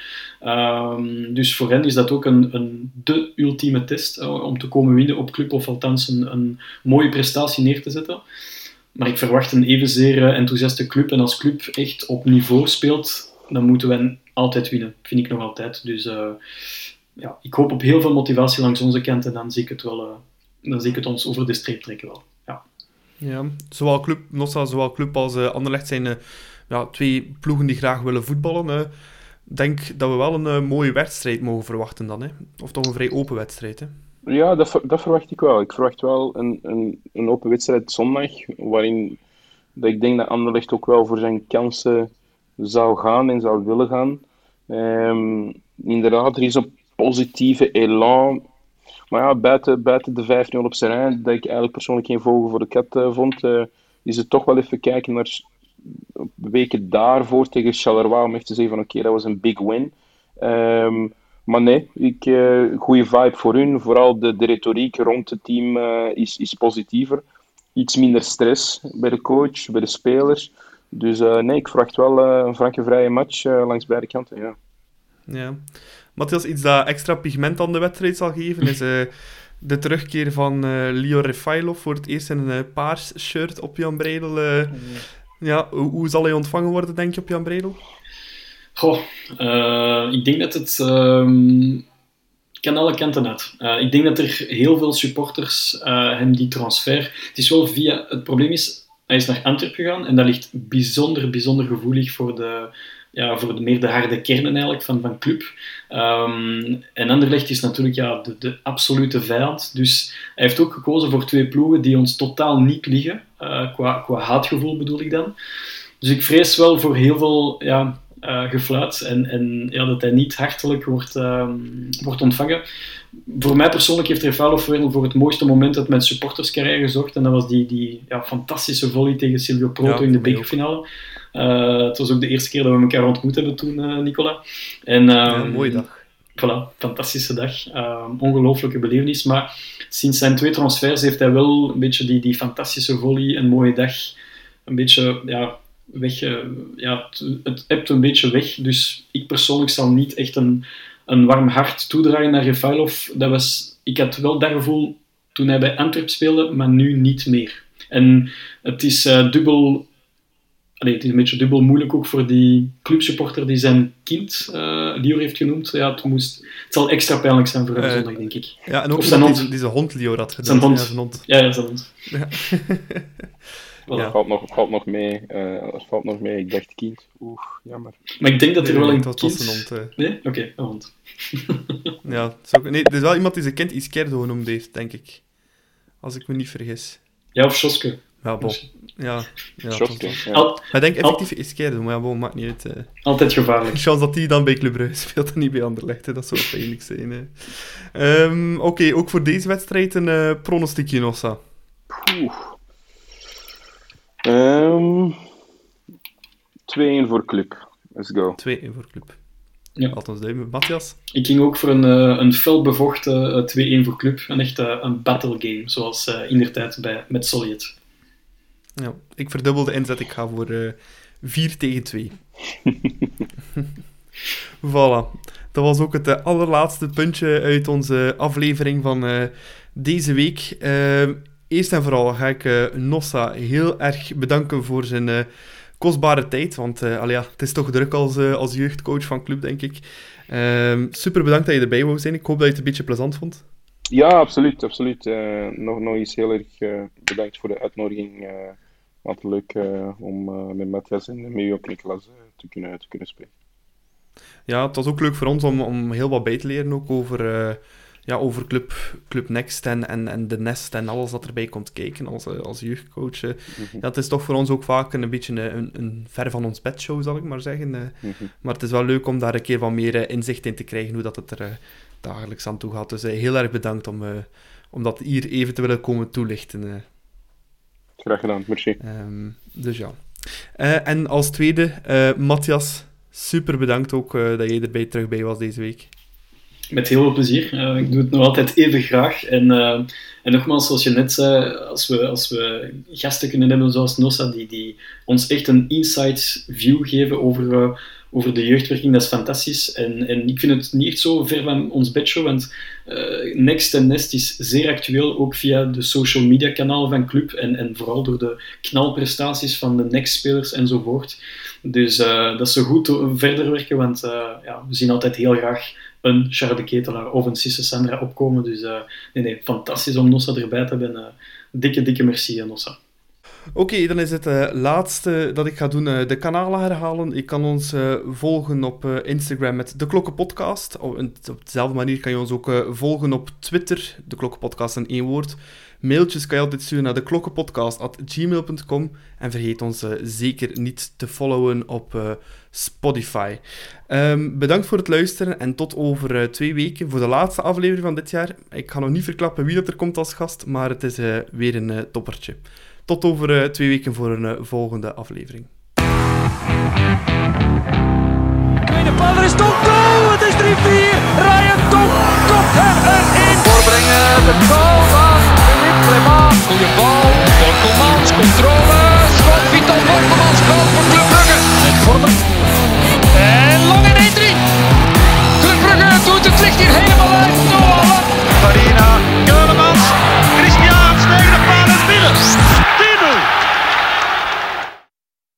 Um, dus voor hen is dat ook een, een de ultieme test uh, om te komen winnen op club, of althans een, mooie prestatie neer te zetten. Maar ik verwacht een evenzeer uh, enthousiaste club. En als club echt op niveau speelt, dan moeten we altijd winnen. Vind ik nog altijd. Dus uh, ja, ik hoop op heel veel motivatie langs onze kant en dan zie ik het, wel, dan zie ik het ons over de streep trekken wel. Ja, zowel club, Nossa, zowel club als uh, Anderlecht zijn uh, ja, twee ploegen die graag willen voetballen. Ik denk dat we wel een uh, mooie wedstrijd mogen verwachten dan. Hè? Of toch een vrij open wedstrijd. Hè? Ja, dat, dat verwacht ik wel. Ik verwacht wel een, een, een open wedstrijd zondag, waarin dat ik denk dat Anderlecht ook wel voor zijn kansen zou gaan en zou willen gaan. Um, inderdaad, er is een positieve elan maar ja, buiten, buiten de 5-0 op Serijn, dat ik eigenlijk persoonlijk geen vogel voor de kat uh, vond, uh, is het toch wel even kijken naar weken daarvoor tegen Charleroi om echt te zeggen van oké, dat was een big win. Um, maar nee, ik, uh, goede vibe voor hun. Vooral de, de retoriek rond het team is, is positiever. Iets minder stress bij de coach, bij de spelers. Dus nee, ik verwacht wel een franke vrije match langs beide kanten. Ja. Ja. Matthias, iets dat extra pigment aan de wedstrijd zal geven, is uh, de terugkeer van uh, Leo Refailov voor het eerst in een uh, paars shirt op Jan Breidel. ja, hoe, hoe, zal hij ontvangen worden, denk je, op Jan Breidel? Goh, ik denk dat het... Um, kan alle kanten uit. ik denk dat er heel veel supporters hem die transfer... Het is wel via... Het probleem is, hij is naar Antwerpen gegaan en dat ligt bijzonder, bijzonder gevoelig voor de ja, voor de, meer de harde kernen eigenlijk van, van club. Um, en Anderlecht is natuurlijk ja, de, de, absolute vijand. Dus hij heeft ook gekozen voor twee ploegen die ons totaal niet liggen. Uh, qua, qua haatgevoel bedoel ik dan. Dus ik vrees wel voor heel veel ja, uh, gefluit en, en ja, dat hij niet hartelijk wordt, uh, wordt ontvangen. Voor mij persoonlijk heeft Refalo voor het mooiste moment uit mijn supporterscarrière gezorgd. En dat was die, die ja, fantastische volley tegen Silvio Proto in de bekerfinale. Uh, het was ook de eerste keer dat we elkaar ontmoet hebben toen, uh, Nicola. En, ja, een mooie dag. Voilà, fantastische dag. Uh, ongelooflijke belevenis. Maar sinds zijn twee transfers heeft hij wel een beetje die, die fantastische volley, een mooie dag, een beetje ja, weg. ja, het, het hebt een beetje weg. Dus ik persoonlijk zal niet echt een, een warm hart toedragen naar Refailov. Dat was, ik had wel dat gevoel toen hij bij Antwerp speelde, maar nu niet meer. En het is dubbel Allee, het is een beetje dubbel moeilijk ook voor die clubsupporter die zijn kind uh, Leo heeft genoemd. Ja, het, moest, het zal extra pijnlijk zijn voor hem uh, zondag, denk ik. Ja, en ook of zijn hond. Die, die zijn hond Leo had gedaan. Zijn hond. Ja, zijn hond. Ja, ja, zijn hond. Ja. voilà. ja. Valt, nog, valt, nog mee, uh, valt nog mee. Ik dacht kind. Oeh, jammer. Maar ik denk dat er nee, wel een kind... Was een hond, Nee? Oké, okay, een hond. ja, het is, ook, nee, er is wel iemand die zijn kind Iskerdo genoemd heeft, denk ik. Als ik me niet vergis. Ja, of Sjoske. Ja, bon. Ja, ja, Schokke, ja. Al, ik denk effectief Iskerdo, maar ja, bon, maakt niet uit. Uh. Altijd gevaarlijk. Chance dat hij dan bij Club Brugge speelt en niet bij Anderlecht, hè. dat zou pijnlijk zijn. Um, Oké, okay, ook voor deze wedstrijd een uh, pronostiekje, Nossa. Um, 2-1 voor Club. Let's go. 2-1 voor Club. Ja. Althans, duimen. Matthias? Ik ging ook voor een, uh, een felbevochten uh, 2-1 voor Club. Een echt uh, een battle game, zoals uh, in der tijd bij, met Solid. Ja, ik verdubbel de inzet. Ik ga voor uh, 4 tegen 2. voilà. Dat was ook het uh, allerlaatste puntje uit onze aflevering van uh, deze week. Eerst en vooral ga ik Nossa heel erg bedanken voor zijn kostbare tijd. Want allee, ja, het is toch druk als, als jeugdcoach van club, denk ik. Ehm, super bedankt dat je erbij wou zijn. Ik hoop dat je het een beetje plezant vond. Ja, absoluut. absoluut. nog, nog eens heel erg bedankt voor de uitnodiging wat leuk uh, om uh, met Matthias en met op Niklas te, kunnen, te kunnen spreken. Ja, het was ook leuk voor ons om, om heel wat bij te leren ook over ja, over Club, Club Next en, en, en de Nest en alles dat erbij komt kijken als, als jeugdcoach. ja, het is toch voor ons ook vaak een beetje een, een ver van ons bedshow, zal ik maar zeggen. Maar het is wel leuk om daar een keer wat meer inzicht in te krijgen hoe dat het er dagelijks aan toe gaat. Dus heel erg bedankt om, om dat hier even te willen komen toelichten. Graag gedaan, merci. Um, dus ja. Uh, en als tweede, uh, Matthias, super bedankt ook uh, dat jij erbij terug bij was deze week. Met heel veel plezier. ik doe het nog altijd even graag. En, en nogmaals, zoals je net zei, als we, als we gasten kunnen hebben zoals Nossa, die, die ons echt een inside view geven over over de jeugdwerking, dat is fantastisch. En, en ik vind het niet echt zo ver van ons bedshow, want uh, Next en Nest is zeer actueel, ook via de social media kanalen van Club en, en vooral door de knalprestaties van de Next-spelers enzovoort. Dus uh, dat zo goed verder werken, want uh, ja, we zien altijd heel graag een Charles de Ketelaar of een Sisse Sandra opkomen. Dus nee, nee, fantastisch om Nossa erbij te hebben. dikke, dikke merci, Nossa. Oké, dan is het uh, laatste dat ik ga doen, uh, de kanalen herhalen. Je kan ons uh, volgen op Instagram met De Klokken Podcast. Op, dezelfde manier kan je ons ook volgen op Twitter, De Klokken Podcast in één woord. Mailtjes kan je altijd sturen naar deklokkenpodcast.gmail.com en vergeet ons zeker niet te followen op Spotify. Um, bedankt voor het luisteren en tot over twee weken voor de laatste aflevering van dit jaar. Ik ga nog niet verklappen wie dat er komt als gast, maar het is weer een toppertje. Tot over eh, twee weken voor een eh, volgende aflevering. Tweede paal, is Tom het is 3-4. Ryan Tom komt hem erin. Voorbrengen, de bal van Philippe Clement. Goeie bal, Borkelmans, controle. Schot, Vital Borkelmans, goal voor Club Brugge. En lang in 1-3. Club Brugge doet het licht hier helemaal uit. Farina, Keulemans. minutes.